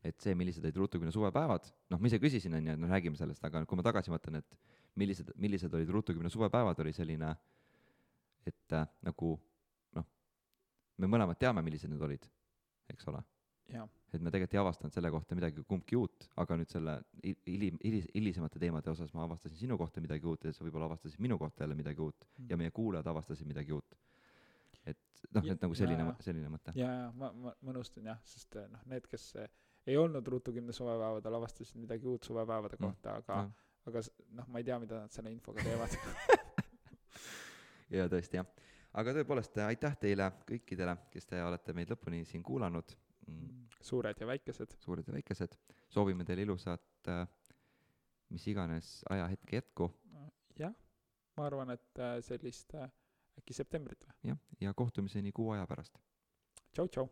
et see, millised olid Ruutukümne suvepäevad, noh, ma ise küsisin, on ju, et noh, räägime sellest, aga kui ma tagasi mõtlen, et millised, millised olid Ruutukümne suvepäevad, oli selline, et äh, nagu noh, me mõlemad teame, millised need olid, eks ole. Jah, et me tegelikult ei avastanud selle kohta midagi kumbki uut, aga nüüd selle hi- hilim-, hilis-, hilisemate teemade osas ma avastasin sinu kohta midagi uut ja sa võib-olla avastasid minu kohta jälle midagi uut ja meie kuulajad avastasid midagi uut. et noh, et nagu selline selline mõte. ja, ja ma, ma, ma nõustun jah, sest äh, noh, need, kes äh, ei olnud Ruutu kümne suvepäevadel, avastasid midagi uut suvepäevade Mm, kohta, aga jah. aga noh, ma ei tea, mida nad selle infoga teevad ja tõesti jah, aga tõepoolest äh, aitäh teile kõikidele, kes te olete meid lõpuni siin kuulanud mm, suured ja väikesed. suured ja väikesed, soovime teile ilusat äh, mis iganes ajahetke jätku, jah, ma arvan, et äh, sellist äh, äkki septembrit või? jah, ja kohtumiseni kuu aja pärast. tšau-tšau!